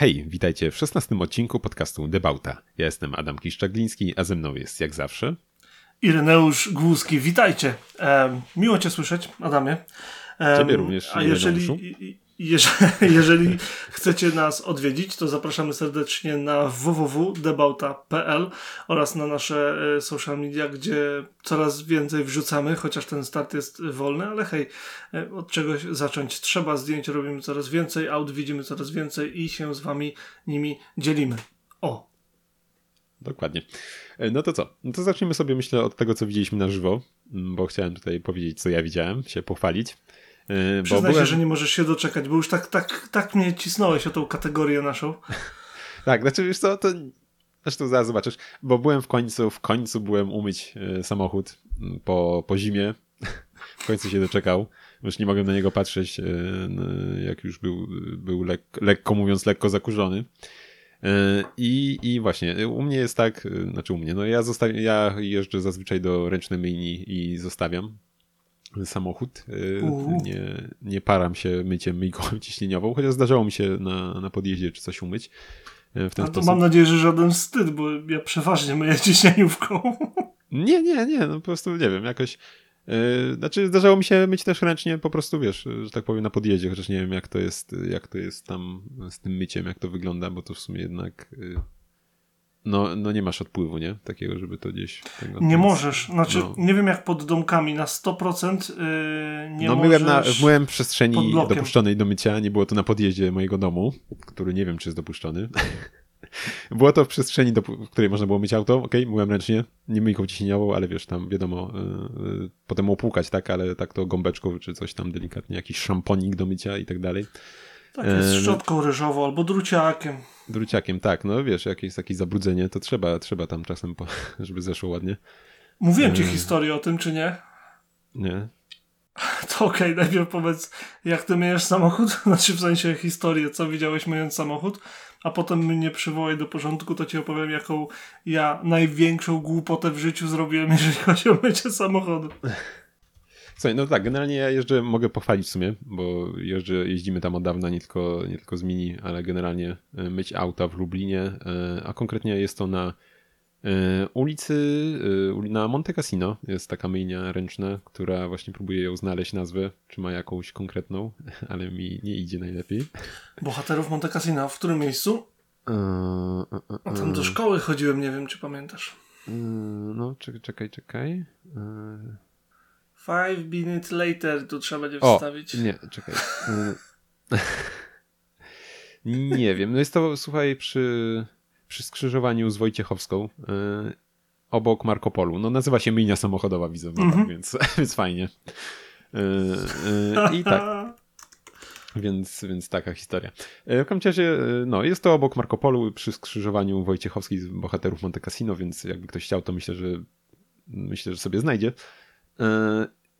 Hej, witajcie w szesnastym odcinku podcastu Debauta. Ja jestem Adam Kiszczagliński, a ze mną jest jak zawsze Ireneusz Głuski. Witajcie. E, miło Cię słyszeć, Adamie. E, Ciebie również, A jeżeli, jeżeli, jeżeli chcecie nas odwiedzić, to zapraszamy serdecznie na www.debauta.pl oraz na nasze e, social media, gdzie coraz więcej wrzucamy, chociaż ten start jest wolny, ale hej, e, od czegoś zacząć trzeba. Zdjęć robimy coraz więcej, aut widzimy coraz więcej i się z Wami nimi dzielimy. O! Dokładnie. E, no to co? No to zaczniemy sobie, myślę, od tego, co widzieliśmy na żywo, bo chciałem tutaj powiedzieć, co ja widziałem, się pochwalić. Yy, Przyznaj byłem... się, że nie możesz się doczekać, bo już tak, tak, tak mnie cisnąłeś o tą kategorię naszą. tak, znaczy wiesz co, to zresztą zaraz zobaczysz, bo byłem w końcu, w końcu byłem umyć yy, samochód mm, po, po zimie. w końcu się doczekał. Już nie mogłem na niego patrzeć, yy, jak już był, był lek, lekko mówiąc, lekko zakurzony. I, I właśnie, u mnie jest tak, znaczy u mnie, no ja, zostawiam, ja jeżdżę zazwyczaj do ręcznej myjni i zostawiam samochód. Y, nie, nie param się myciem myjką ciśnieniową, chociaż zdarzało mi się na, na podjeździe czy coś umyć. Y, w ten A to sposób. mam nadzieję, że żaden wstyd, bo ja przeważnie myję ciśnieniówką. Nie, nie, nie, no po prostu nie wiem, jakoś. Yy, znaczy, zdarzało mi się myć też ręcznie, po prostu wiesz, że tak powiem, na podjeździe, chociaż nie wiem, jak to jest, jak to jest tam z tym myciem, jak to wygląda, bo to w sumie jednak. Yy no, no nie masz odpływu, nie? Takiego, żeby to gdzieś... Tego, nie możesz. Znaczy, no. nie wiem jak pod domkami, na 100% yy, nie no, myłem na, myłem w przestrzeni dopuszczonej do mycia, nie było to na podjeździe mojego domu, który nie wiem, czy jest dopuszczony. było to w przestrzeni, do, w której można było myć auto, ok, myłem ręcznie, nie myjką ciśnieniową, ale wiesz, tam wiadomo, yy, yy, potem opłukać, tak, ale tak to gąbeczką, czy coś tam delikatnie, jakiś szamponik do mycia i tak dalej. Tak, jest szczotką ryżową albo druciakiem. Druciakiem, tak. No wiesz, jakieś takie zabrudzenie, to trzeba, trzeba tam czasem, po, żeby zeszło ładnie. Mówiłem ci historię o tym, czy nie? Nie. To okej, okay, najpierw powiedz, jak ty myjesz samochód, znaczy w sensie historię, co widziałeś myjąc samochód, a potem mnie przywołaj do porządku, to ci opowiem, jaką ja największą głupotę w życiu zrobiłem, jeżeli chodzi o mycie samochodu. Słuchaj, no tak, generalnie ja jeżdżę, mogę pochwalić w sumie, bo jeżdżę, jeździmy tam od dawna, nie tylko, nie tylko z Mini, ale generalnie e, myć auta w Lublinie, e, a konkretnie jest to na e, ulicy, na Monte Cassino jest taka myjnia ręczna, która właśnie próbuje ją znaleźć nazwę, czy ma jakąś konkretną, ale mi nie idzie najlepiej. Bohaterów Monte Cassino, w którym miejscu? A tam do szkoły chodziłem, nie wiem czy pamiętasz. No, czekaj, czekaj, czekaj. Five minutes later tu trzeba będzie wstawić. nie, czekaj. nie wiem. No jest to, słuchaj, przy, przy skrzyżowaniu z Wojciechowską yy, obok Marco Polu. No nazywa się Minia Samochodowa, widzę, mm -hmm. więc, więc fajnie. Yy, yy, I tak. Więc, więc taka historia. W każdym razie, no, jest to obok Marco Polu przy skrzyżowaniu Wojciechowskiej z bohaterów Monte Cassino, więc jakby ktoś chciał, to myślę, że myślę, że sobie znajdzie.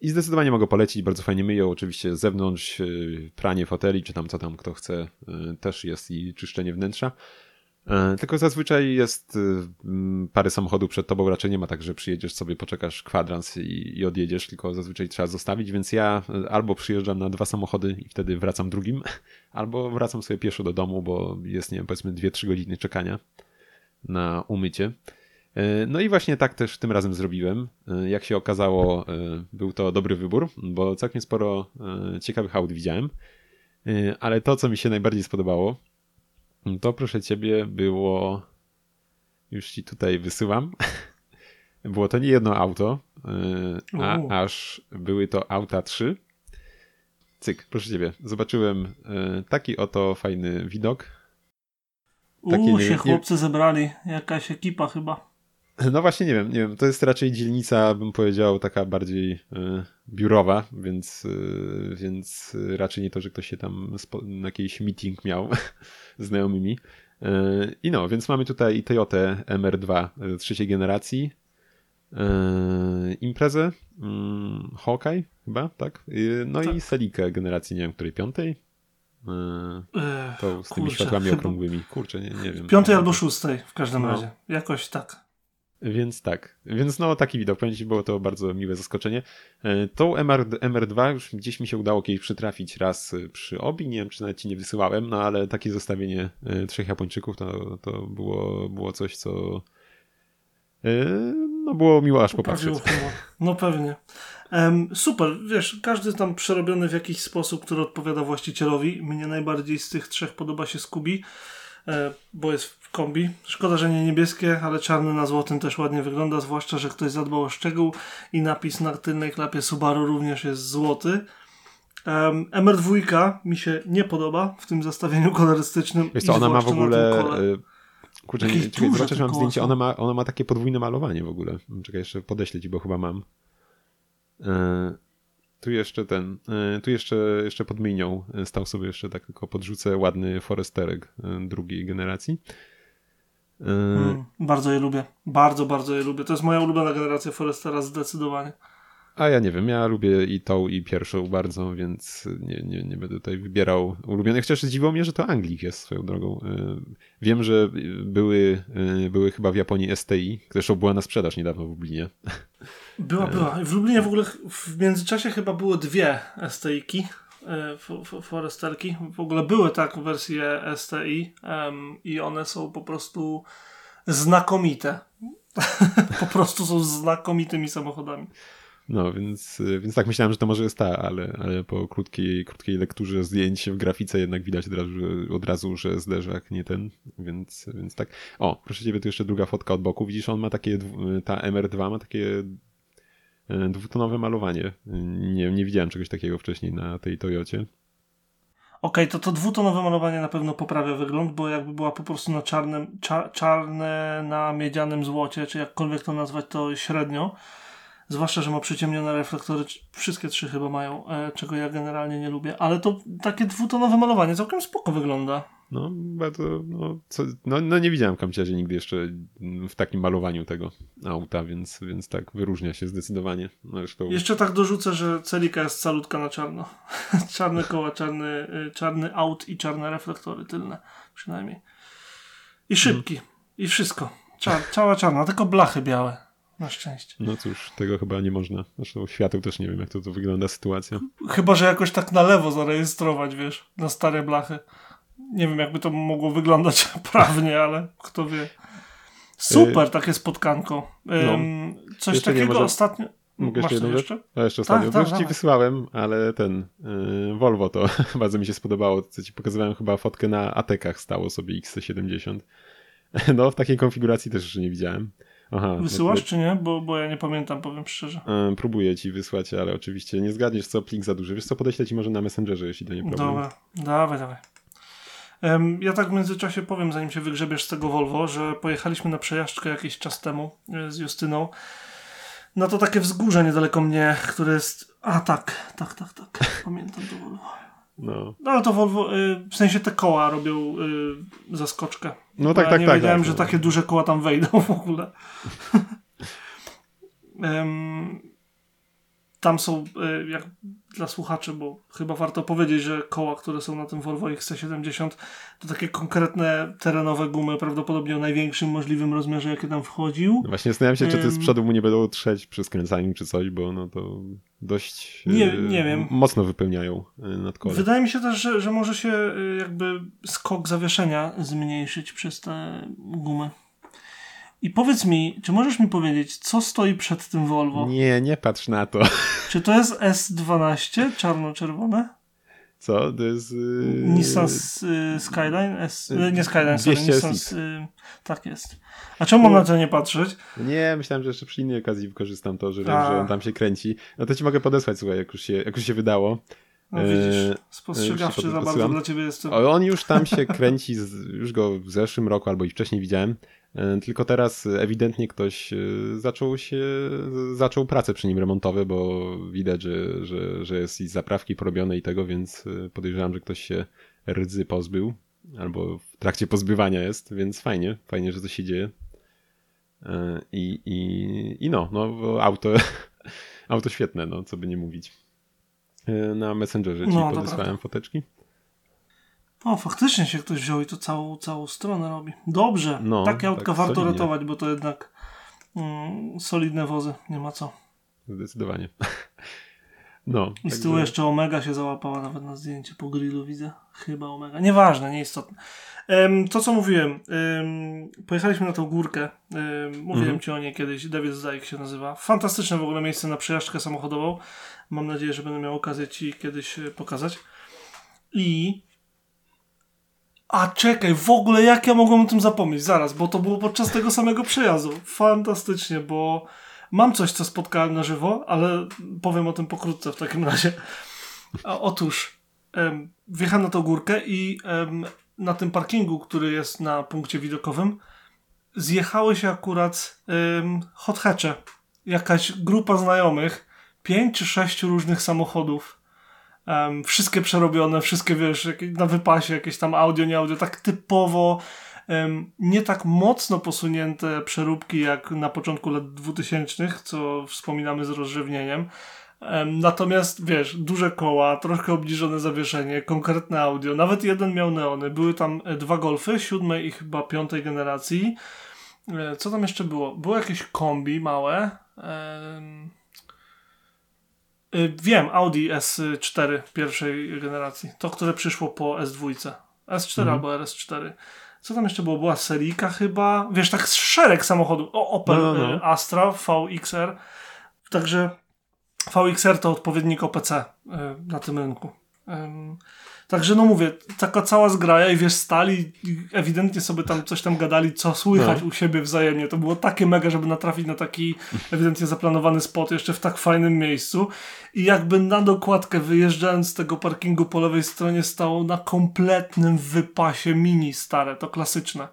E, I zdecydowanie mogę polecić, bardzo fajnie myją, oczywiście z zewnątrz, e, pranie foteli, czy tam co tam kto chce, e, też jest i czyszczenie wnętrza. Tylko zazwyczaj jest parę samochodów przed tobą, raczej nie ma tak, że przyjedziesz sobie, poczekasz kwadrans i, i odjedziesz, tylko zazwyczaj trzeba zostawić, więc ja albo przyjeżdżam na dwa samochody i wtedy wracam drugim, albo wracam sobie pieszo do domu, bo jest, nie wiem, powiedzmy 2-3 godziny czekania na umycie. E, no i właśnie tak też tym razem zrobiłem. E, jak się okazało, e, był to dobry wybór, bo całkiem sporo ciekawych aut widziałem. Ale to, co mi się najbardziej spodobało, to proszę ciebie było. Już ci tutaj wysyłam. Było to nie jedno auto, a aż były to auta trzy. Cyk, proszę ciebie. Zobaczyłem taki oto fajny widok. Takie Uuu, się chłopcy zebrali. Jakaś ekipa chyba. No właśnie nie wiem, nie wiem. To jest raczej dzielnica, bym powiedział, taka bardziej y, biurowa, więc, y, więc raczej nie to, że ktoś się tam na jakiś meeting miał z znajomymi. Y, I no, więc mamy tutaj Toyota MR2 trzeciej generacji, imprezę, mm, Hawkeye chyba, tak? No tak. i Selikę generacji, nie wiem, której piątej. To z tymi Kurczę, światłami okrągłymi. Kurczę, nie, nie wiem. Piątej albo szóstej w każdym no. razie. Jakoś tak. Więc tak, więc no taki widok, powiem było to bardzo miłe zaskoczenie. E, tą MR, MR2 już gdzieś mi się udało kiedyś przytrafić raz przy Obi, nie wiem czy nawet ci nie wysyłałem, no ale takie zestawienie trzech Japończyków to, to było, było coś, co no było miło aż popatrzeć. No pewnie. Super, wiesz, każdy tam przerobiony w jakiś sposób, który odpowiada właścicielowi. Mnie najbardziej z tych trzech podoba się e, bo jest w kombi. Szkoda, że nie niebieskie, ale czarny na złotym też ładnie wygląda, zwłaszcza, że ktoś zadbał o szczegół i napis na tylnej klapie Subaru również jest złoty. Um, MR2 mi się nie podoba w tym zestawieniu kolorystycznym. Wiesz co, ona ma w ogóle Kurczę, nie, czekaj, zobaczę, że mam zdjęcie. Ona ma, ona ma takie podwójne malowanie w ogóle. Czekaj, jeszcze podeślę ci, bo chyba mam. E, tu jeszcze ten, e, tu jeszcze, jeszcze pod myjnią stał sobie jeszcze tak tylko podrzucę ładny Foresterek e, drugiej generacji. Mm, bardzo je lubię. Bardzo, bardzo je lubię. To jest moja ulubiona generacja Forestera zdecydowanie. A ja nie wiem, ja lubię i tą, i pierwszą bardzo, więc nie, nie, nie będę tutaj wybierał ulubionych. Chociaż zdziwiło mnie, że to Anglik jest swoją drogą. E, wiem, że były, e, były chyba w Japonii STI, zresztą była na sprzedaż niedawno w Lublinie. Była, e. była. W Lublinie w ogóle w międzyczasie chyba były dwie STI-ki, Foresterki. W ogóle były tak wersje STI i one są po prostu znakomite. po prostu są znakomitymi samochodami. No, więc, więc tak myślałem, że to może jest ta, ale, ale po krótkiej, krótkiej lekturze zdjęć w grafice jednak widać od razu, że, od razu, że zderzak nie ten, więc, więc tak. O, proszę ciebie, tu jeszcze druga fotka od boku. Widzisz, on ma takie, ta MR2 ma takie e, dwutonowe malowanie. Nie, nie widziałem czegoś takiego wcześniej na tej Toyocie. Okej, okay, to to dwutonowe malowanie na pewno poprawia wygląd, bo jakby była po prostu na czarnym, cza, czarne na miedzianym złocie, czy jakkolwiek to nazwać, to średnio Zwłaszcza, że ma przyciemnione reflektory. Wszystkie trzy chyba mają, e, czego ja generalnie nie lubię. Ale to takie dwutonowe malowanie całkiem spoko wygląda. No, bardzo, no, co, no, no nie widziałem kamciarzy nigdy jeszcze w takim malowaniu tego auta, więc, więc tak, wyróżnia się zdecydowanie. No, zresztą... Jeszcze tak dorzucę, że celika jest salutka na czarno. czarne koła, czarny, y, czarny aut i czarne reflektory tylne przynajmniej. I szybki. Hmm. I wszystko. Czar, cała czarna, tylko blachy białe. Na szczęście. No cóż, tego chyba nie można. Zresztą świateł też nie wiem, jak to, to wygląda sytuacja. Chyba, że jakoś tak na lewo zarejestrować, wiesz, na stare blachy. Nie wiem, jakby to mogło wyglądać prawnie, ale kto wie. Super, y takie spotkanko. no. Coś jeszcze takiego może... ostatnio. Mogę jeszcze jedną rzecz? A jeszcze ostatnio. Tak, tak, ci wysłałem, ale ten yy, Volvo to bardzo mi się spodobało. Co ci pokazywałem chyba fotkę na Atekach stało sobie XC70. No, w takiej konfiguracji też jeszcze nie widziałem. Aha, Wysyłasz no, czy nie? Bo, bo ja nie pamiętam, powiem szczerze. Yy, próbuję ci wysłać, ale oczywiście nie zgadniesz, co plik za duży. Wiesz co, podeślę ci może na Messengerze, jeśli to nie problem. Dobra, dawaj, dawaj. Ja tak w międzyczasie powiem, zanim się wygrzebiesz z tego Volvo, że pojechaliśmy na przejażdżkę jakiś czas temu e, z Justyną. No to takie wzgórze niedaleko mnie, które jest... A tak, tak, tak, tak. Pamiętam to Volvo. No. no ale to Volvo, y, w sensie te koła robią y, zaskoczkę. No tak, ja tak, nie tak. Nie wiedziałem, tak, że takie duże koła tam wejdą w ogóle. um, tam są, jak dla słuchaczy, bo chyba warto powiedzieć, że koła, które są na tym Volvo XC70 to takie konkretne terenowe gumy, prawdopodobnie o największym możliwym rozmiarze, jakie tam wchodził. Właśnie zastanawiam się, czy ty z przodu mu nie będą trzeć przy skręcaniu czy coś, bo no to dość nie, nie wiem. mocno wypełniają y, nadkole. Wydaje mi się też, że, że może się y, jakby skok zawieszenia zmniejszyć przez te gumy. I powiedz mi, czy możesz mi powiedzieć, co stoi przed tym Volvo? Nie, nie patrz na to. Czy to jest S12 czarno-czerwone? Co? To jest... Yy... Nissan yy, Skyline? S... Yy, nie Skyline, sorry, Nissan... Tak jest. A czemu mam na to nie patrzeć? Nie, myślałem, że jeszcze przy innej okazji wykorzystam to, że wiem, że on tam się kręci. No to ci mogę podesłać, słuchaj, jak już się, jak już się wydało. No widzisz, e, spostrzegawczy za bardzo dla ciebie jestem. On już tam się kręci, już go w zeszłym roku albo i wcześniej widziałem. E, tylko teraz ewidentnie ktoś e, zaczął się, zaczął pracę przy nim remontowe, bo widać, że, że, że jest i zaprawki porobione i tego, więc podejrzewam, że ktoś się rdzy pozbył, albo w trakcie pozbywania jest, więc fajnie, fajnie, że to się dzieje. I, i, i no, no auto, auto świetne, no co by nie mówić. E, na Messengerze ci no, podesłałem foteczki. O, faktycznie się ktoś wziął i to całą, całą stronę robi. Dobrze, no, takie autka tak, warto solidnie. ratować, bo to jednak Mm, solidne wozy, nie ma co. Zdecydowanie. No. I z tyłu jeszcze Omega się załapała nawet na zdjęcie po grillu, widzę. Chyba Omega. Nieważne, nieistotne. Um, to, co mówiłem. Um, pojechaliśmy na tą górkę. Um, mówiłem mhm. ci o niej kiedyś. Devil's Dyke się nazywa. Fantastyczne w ogóle miejsce na przejażdżkę samochodową. Mam nadzieję, że będę miał okazję ci kiedyś e, pokazać. I a czekaj, w ogóle jak ja mogłem o tym zapomnieć? Zaraz, bo to było podczas tego samego przejazdu. Fantastycznie, bo mam coś, co spotkałem na żywo, ale powiem o tym pokrótce w takim razie. Otóż um, wjechałem na tą górkę i um, na tym parkingu, który jest na punkcie widokowym, zjechały się akurat um, hot hatche. Jakaś grupa znajomych, pięć czy sześć różnych samochodów Um, wszystkie przerobione, wszystkie wiesz, na wypasie, jakieś tam audio, nie audio, tak typowo, um, nie tak mocno posunięte przeróbki jak na początku lat 2000, co wspominamy z rozrzewnieniem. Natomiast wiesz, duże koła, troszkę obniżone zawieszenie, konkretne audio, nawet jeden miał neony. Były tam e, dwa golfy, siódmej i chyba piątej generacji. E, co tam jeszcze było? Było jakieś kombi małe. Wiem, Audi S4 pierwszej generacji. To, które przyszło po S2. S4 mhm. albo RS4. Co tam jeszcze było? Była Serika chyba. Wiesz, tak szereg samochodów. O, Opel no, no, no. Y, Astra VXR. Także VXR to odpowiednik OPC y, na tym rynku. Także no mówię, taka cała zgraja i wiesz, stali ewidentnie sobie tam coś tam gadali, co słychać no. u siebie wzajemnie. To było takie mega, żeby natrafić na taki ewidentnie zaplanowany spot jeszcze w tak fajnym miejscu. I jakby na dokładkę wyjeżdżając z tego parkingu po lewej stronie stało na kompletnym wypasie mini stare, to klasyczne.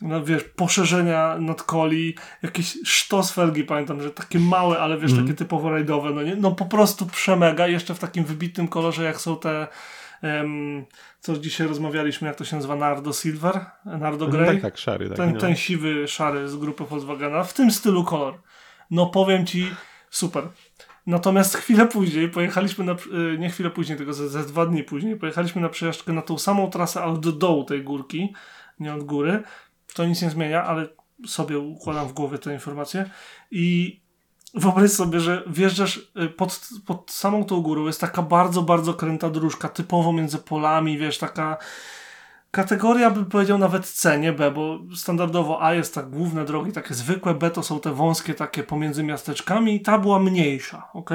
No wiesz, poszerzenia nadkoli, jakieś sztos felgi, pamiętam, że takie małe, ale wiesz, mm. takie typowo rajdowe, no nie? No po prostu przemega, jeszcze w takim wybitnym kolorze, jak są te co dzisiaj rozmawialiśmy, jak to się nazywa, Nardo Silver, Nardo Grey. Tak, tak, szary. Tak, ten, no. ten siwy, szary z grupy Volkswagena, w tym stylu kolor. No powiem ci, super. Natomiast chwilę później pojechaliśmy na, y, nie chwilę później, tylko ze, ze dwa dni później, pojechaliśmy na przejażdżkę na tą samą trasę, ale do dołu tej górki, nie od góry. To nic nie zmienia, ale sobie układam w głowie tę informację. I Wyobraź sobie, że wjeżdżasz y, pod, pod samą tą górą, jest taka bardzo, bardzo kręta dróżka, typowo między polami, wiesz, taka kategoria, bym powiedział nawet C, nie B, bo standardowo A jest tak główne drogi, takie zwykłe, B to są te wąskie takie pomiędzy miasteczkami i ta była mniejsza, ok?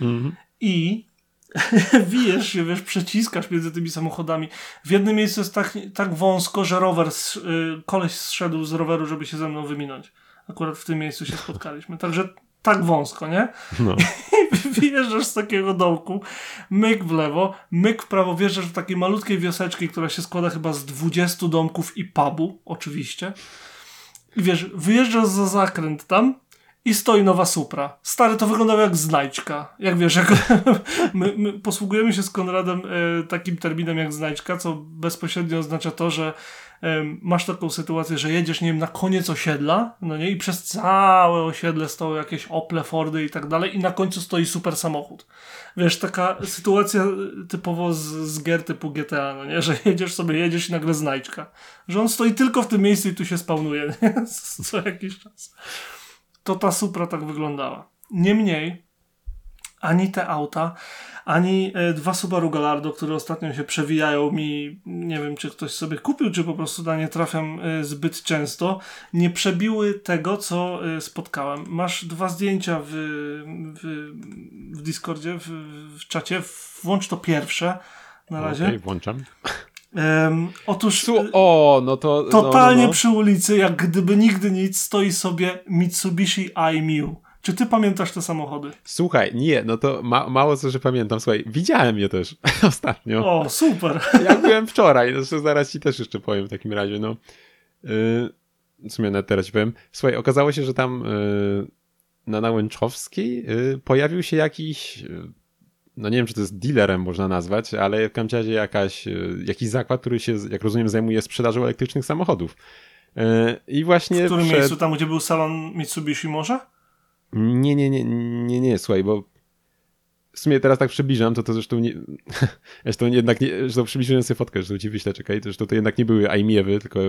Mhm. I wijesz się, wiesz, przeciskasz między tymi samochodami. W jednym miejscu jest tak, tak wąsko, że rower, y, koleś zszedł z roweru, żeby się ze mną wyminąć. Akurat w tym miejscu się spotkaliśmy. Także tak wąsko, nie? No. I wjeżdżasz z takiego dołku, myk w lewo, myk w prawo, wjeżdżasz w takiej malutkiej wioseczki, która się składa chyba z 20 domków i pubu, oczywiście. I wiesz, wyjeżdżasz za zakręt tam i stoi nowa Supra. Stary, to wyglądało jak znajdźka. Jak wiesz, jak my, my posługujemy się z Konradem e, takim terminem jak znajdźka, co bezpośrednio oznacza to, że masz taką sytuację, że jedziesz, nie wiem, na koniec osiedla, no nie, i przez całe osiedle stoją jakieś Ople, Fordy i tak dalej i na końcu stoi super samochód. Wiesz, taka sytuacja typowo z, z gier typu GTA, no nie, że jedziesz sobie, jedziesz i nagle znajdźka. Że on stoi tylko w tym miejscu i tu się spawnuje, nie? Co jakiś czas. To ta Supra tak wyglądała. Niemniej, ani te auta, ani e, dwa Subaru Gallardo, które ostatnio się przewijają mi, nie wiem czy ktoś sobie kupił, czy po prostu na nie trafiam e, zbyt często, nie przebiły tego, co e, spotkałem. Masz dwa zdjęcia w, w, w Discordzie, w, w czacie, włącz to pierwsze na razie. Okay, włączam. Um, otóż o, no to, totalnie no, no. przy ulicy, jak gdyby nigdy nic, stoi sobie Mitsubishi i-Mu. Czy ty pamiętasz te samochody? Słuchaj, nie, no to ma mało co, że pamiętam. Słuchaj, widziałem je też ostatnio. O, super. Ja byłem wczoraj, zresztą zaraz ci też jeszcze powiem w takim razie, no. Yy, w sumie nawet teraz ci powiem. Słuchaj, okazało się, że tam yy, na Nałęczowskiej yy, pojawił się jakiś yy, no nie wiem, czy to jest dealerem można nazwać, ale w każdym razie jakaś, yy, jakiś zakład, który się, jak rozumiem, zajmuje sprzedażą elektrycznych samochodów. Yy, I właśnie. W którym przed... miejscu? Tam, gdzie był salon Mitsubishi może? Nie, nie, nie, nie, nie, słuchaj, bo w sumie teraz tak przybliżam, to to zresztą nie, zresztą jednak nie, zresztą przybliżyłem sobie fotkę, zresztą ci wyślę, czekaj, zresztą to jednak nie były Aimiewy, tylko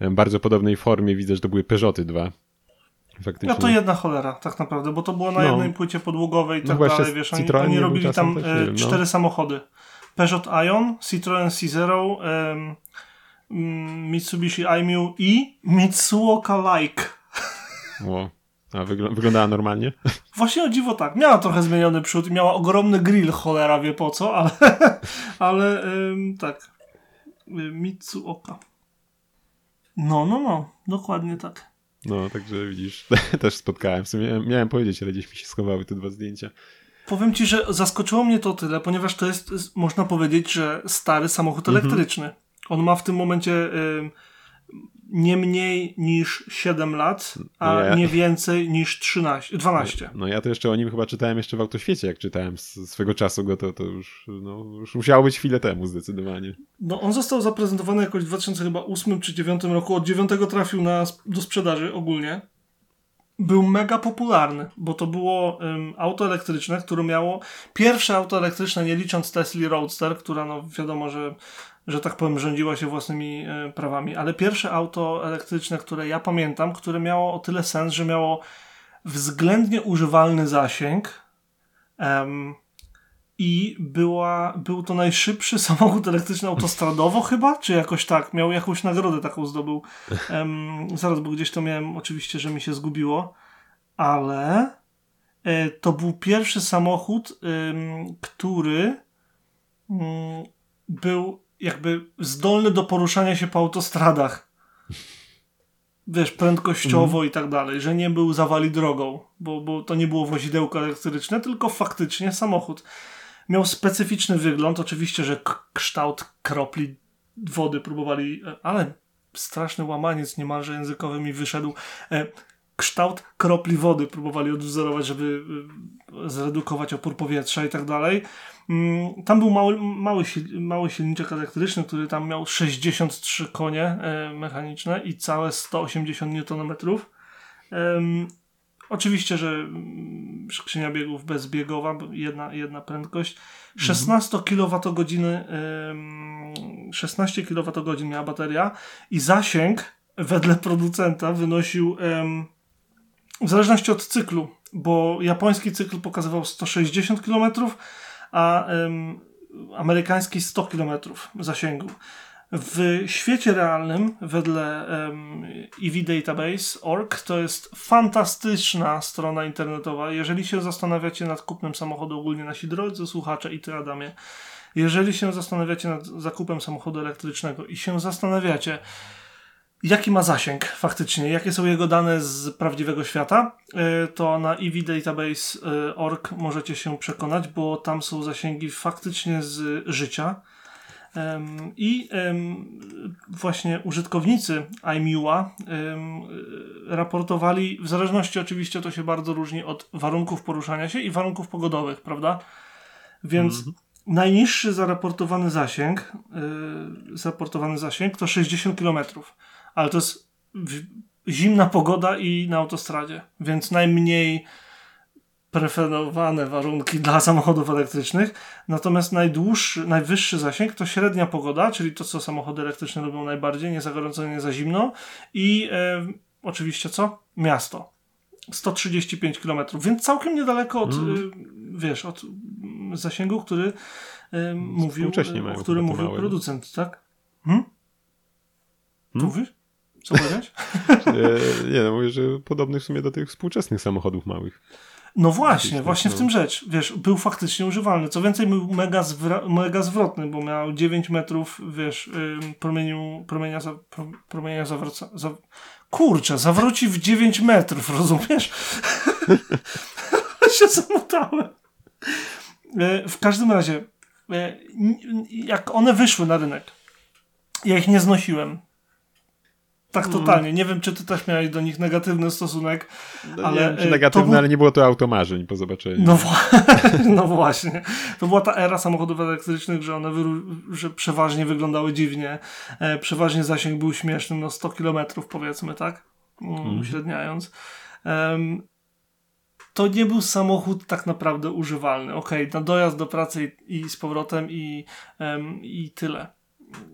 w bardzo podobnej formie widzę, że to były Peugeoty dwa. Faktycznie. No to jedna cholera, tak naprawdę, bo to było na No. jednej płycie podłogowej i No tak właśnie dalej, wiesz, oni, oni robili tam e, no. cztery samochody. Peugeot Ion, Citroen C0, em, mm, Mitsubishi i-MiU i Mitsuoka Like. Ło. A wygl- wyglądała normalnie? Właśnie o dziwo tak. Miała trochę zmieniony przód i miała ogromny grill, cholera wie po co, ale, ale tak. Mitsuoka. No, no, no. Dokładnie tak. No, także widzisz, też spotkałem. W sumie miałem, powiedzieć, ale gdzieś mi się schowały te dwa zdjęcia. Powiem ci, że zaskoczyło mnie to tyle, ponieważ to jest, można powiedzieć, że stary samochód Mhm. elektryczny. On ma w tym momencie nie mniej niż 7 lat, a No ja- nie więcej niż 13, 12. No ja to jeszcze o nim chyba czytałem jeszcze w Autoświecie, jak czytałem z swego czasu go, to, to już, no, już musiało być chwilę temu zdecydowanie. No, on został zaprezentowany jakoś w 2008 czy 2009 roku. Od 9 trafił na, do sprzedaży ogólnie. Był mega popularny, bo to było ym, auto elektryczne, które miało pierwsze auto elektryczne, nie licząc Tesla Roadster, która no wiadomo, że, że tak powiem rządziła się własnymi y, prawami, ale pierwsze auto elektryczne, które ja pamiętam, które miało o tyle sens, że miało względnie używalny zasięg, em, i była, był to najszybszy samochód elektryczny autostradowo chyba, czy jakoś tak, miał jakąś nagrodę taką zdobył. Em, zaraz, bo gdzieś to miałem, oczywiście, że mi się zgubiło, ale e, to był pierwszy samochód, który mm, był jakby zdolny do poruszania się po autostradach. Wiesz, prędkościowo i tak dalej, że nie był zawali drogą, bo, bo to nie było wozidełko elektryczne, tylko faktycznie samochód. Miał specyficzny wygląd, oczywiście, że kształt kropli wody próbowali, e, ale straszny łamaniec niemalże językowy mi wyszedł. E, Kształt kropli wody próbowali odwzorować, żeby e, zredukować opór powietrza i tak dalej. Mm, Tam był mały, mały, mały silniczek elektryczny, który tam miał 63 konie e, mechaniczne i całe 180 Nm. Oczywiście, że mm, skrzynia biegów bezbiegowa, jedna, jedna prędkość. 16 kWh, em, 16 kWh miała bateria i zasięg wedle producenta wynosił w zależności od cyklu, bo japoński cykl pokazywał 160 km, a em, amerykański 100 km zasięgu. W świecie realnym, wedle um, EV Database.org, to jest fantastyczna strona internetowa. Jeżeli się zastanawiacie nad kupnem samochodu, ogólnie nasi drodzy słuchacze i ty, Adamie, jeżeli się zastanawiacie nad zakupem samochodu elektrycznego i się zastanawiacie, jaki ma zasięg faktycznie, jakie są jego dane z prawdziwego świata, y, to na evdatabase.org możecie się przekonać, bo tam są zasięgi faktycznie z życia. I właśnie użytkownicy iMUA raportowali, w zależności oczywiście to się bardzo różni od warunków poruszania się i warunków pogodowych, prawda? Więc najniższy zaraportowany zasięg, y, zaraportowany zasięg to 60 km, ale to jest zimna pogoda i na autostradzie, więc najmniej preferowane warunki dla samochodów elektrycznych. Natomiast najdłuższy, najwyższy zasięg to średnia pogoda, czyli to, co samochody elektryczne robią najbardziej, nie za gorąco, nie za zimno. I e, oczywiście co? Miasto. 135 km, więc całkiem niedaleko od, Mm. wiesz, od zasięgu, który y, mówił, o którym mówił małe. producent, tak? Hmm? Hmm? mówisz? Co powiedziałeś? Nie, no mówię, że podobny w sumie do tych współczesnych samochodów małych. No właśnie, właśnie w no. tym rzecz. Wiesz, był faktycznie używalny. Co więcej, był mega, zwra- mega zwrotny, bo miał 9 metrów, wiesz, ym, promieniu, promienia, za, pro, promienia zawraca... Za... Kurczę, zawróci w 9 metrów, rozumiesz? się zamotałem. E, W każdym razie, e, jak one wyszły na rynek, ja ich nie znosiłem. Tak Mm. totalnie. Nie wiem, czy ty też miałeś do nich negatywny stosunek. No, Ale, nie wiem, czy negatywne, to był- ale nie było to automarzeń po zobaczeniu. No, no właśnie. To była ta era samochodów elektrycznych, że one wyru- że przeważnie wyglądały dziwnie. E, przeważnie zasięg był śmieszny, no 100 km powiedzmy, tak? Mm, Uśredniając. Em, to nie był samochód tak naprawdę używalny. Okej, na dojazd do pracy i, i z powrotem i, em, i tyle.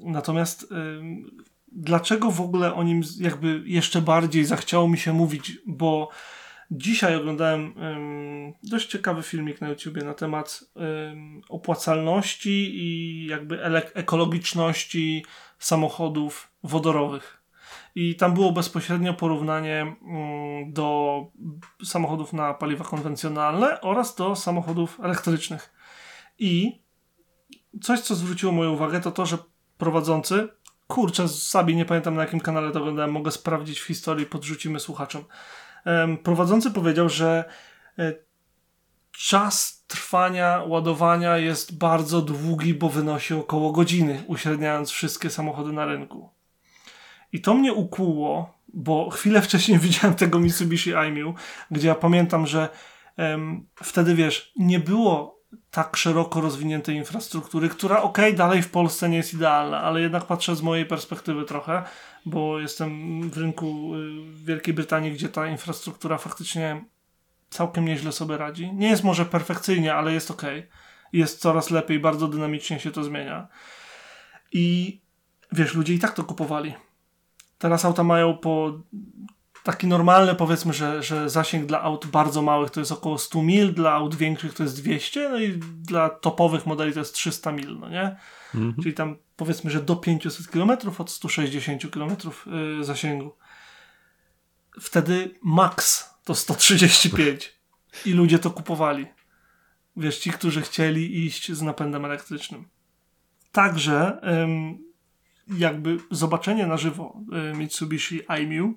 Natomiast em, dlaczego w ogóle o nim jakby jeszcze bardziej zachciało mi się mówić, bo dzisiaj oglądałem dość ciekawy filmik na YouTubie na temat opłacalności i jakby ekologiczności samochodów wodorowych. I tam było bezpośrednio porównanie um, do samochodów na paliwa konwencjonalne oraz do samochodów elektrycznych. I coś, co zwróciło moją uwagę, to to, że prowadzący, kurczę, sami nie pamiętam na jakim kanale to oglądałem, mogę sprawdzić w historii, podrzucimy słuchaczom. Prowadzący powiedział, że e, czas trwania ładowania jest bardzo długi, bo wynosi około godziny, uśredniając wszystkie samochody na rynku. I to mnie ukłuło, bo chwilę wcześniej widziałem tego Mitsubishi iMU, gdzie ja pamiętam, że wtedy wiesz, nie było tak szeroko rozwiniętej infrastruktury, która ok, dalej w Polsce nie jest idealna, ale jednak patrzę z mojej perspektywy trochę, bo jestem w rynku y, Wielkiej Brytanii, gdzie ta infrastruktura faktycznie całkiem nieźle sobie radzi. Nie jest może perfekcyjnie, ale jest ok. Jest coraz lepiej, bardzo dynamicznie się to zmienia. I wiesz, ludzie i tak to kupowali. Teraz auta mają po taki normalny, powiedzmy, że, że zasięg dla aut bardzo małych to jest około 100 mil, dla aut większych to jest 200, no i dla topowych modeli to jest 300 mil, no nie? Mhm. Czyli tam powiedzmy, że do 500 km od 160 km yy, zasięgu. Wtedy max to 135 i ludzie to kupowali. Wiesz, ci, którzy chcieli iść z napędem elektrycznym. Także jakby zobaczenie na żywo y, Mitsubishi iMU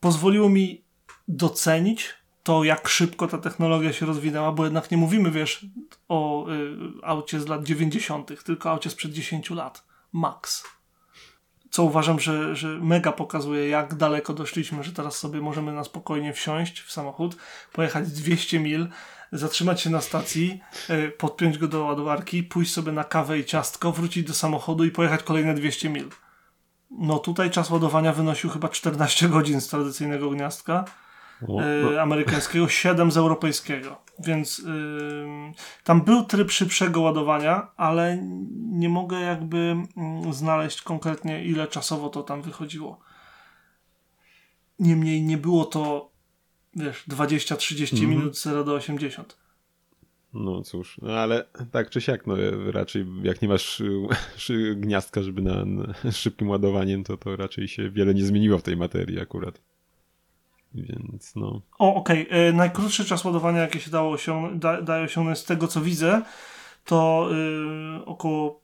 pozwoliło mi docenić to, jak szybko ta technologia się rozwinęła, bo jednak nie mówimy, wiesz, o y, aucie z lat 90., tylko aucie sprzed 10 lat. Max. Co uważam, że, że mega pokazuje, jak daleko doszliśmy, że teraz sobie możemy na spokojnie wsiąść w samochód, pojechać 200 mil, zatrzymać się na stacji, y, podpiąć go do ładowarki, pójść sobie na kawę i ciastko, wrócić do samochodu i pojechać kolejne 200 mil. No tutaj czas ładowania wynosił chyba 14 godzin z tradycyjnego gniazdka y, amerykańskiego, 7 z europejskiego. Więc y, tam był tryb szybszego ładowania, ale nie mogę jakby y, znaleźć konkretnie ile czasowo to tam wychodziło. Niemniej nie było to wiesz, 20-30 mm -hmm. minut 0 do 80. No cóż, no ale tak czy siak, no raczej jak nie masz gniazdka, żeby na, na szybkim ładowaniem, to to raczej się wiele nie zmieniło w tej materii akurat. Więc no. O, okej. Okay. Najkrótszy czas ładowania, jaki się dało osiągnąć, da, daje osiągnąć z tego, co widzę, to yy, około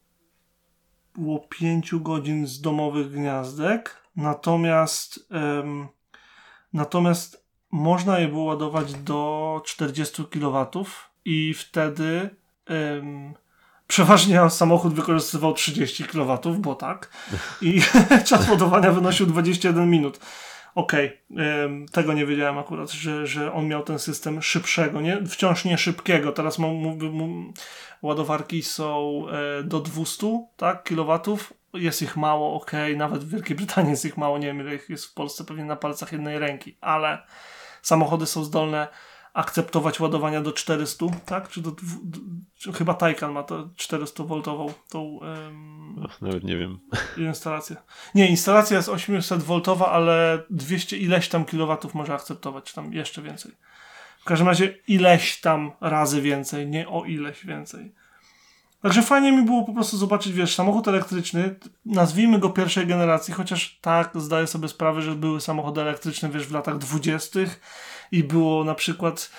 było 5 godzin z domowych gniazdek. Natomiast yy, natomiast można je było ładować do 40 kW i wtedy ym, przeważnie samochód wykorzystywał 30 kW, bo tak. I czas ładowania wynosił 21 minut. Okej, okay. tego nie wiedziałem akurat, że, że on miał ten system szybszego, nie? wciąż nie szybkiego. Teraz mu, mu, mu, ładowarki są e, do 200 tak, kilowatów. Jest ich mało, ok, nawet w Wielkiej Brytanii jest ich mało, nie wiem ile ich jest w Polsce, pewnie na palcach jednej ręki, ale samochody są zdolne akceptować ładowania do 400, tak? Czy do, chyba Taycan ma to 400V tą um, nawet nie wiem. instalację. Nie, instalacja jest 800V, ale 200 ileś tam kilowatów może akceptować, czy tam jeszcze więcej. W każdym razie ileś tam razy więcej, nie o ileś więcej. Także fajnie mi było po prostu zobaczyć, wiesz, samochód elektryczny, nazwijmy go pierwszej generacji, chociaż tak, zdaję sobie sprawę, że były samochody elektryczne, wiesz, w latach dwudziestych i było na przykład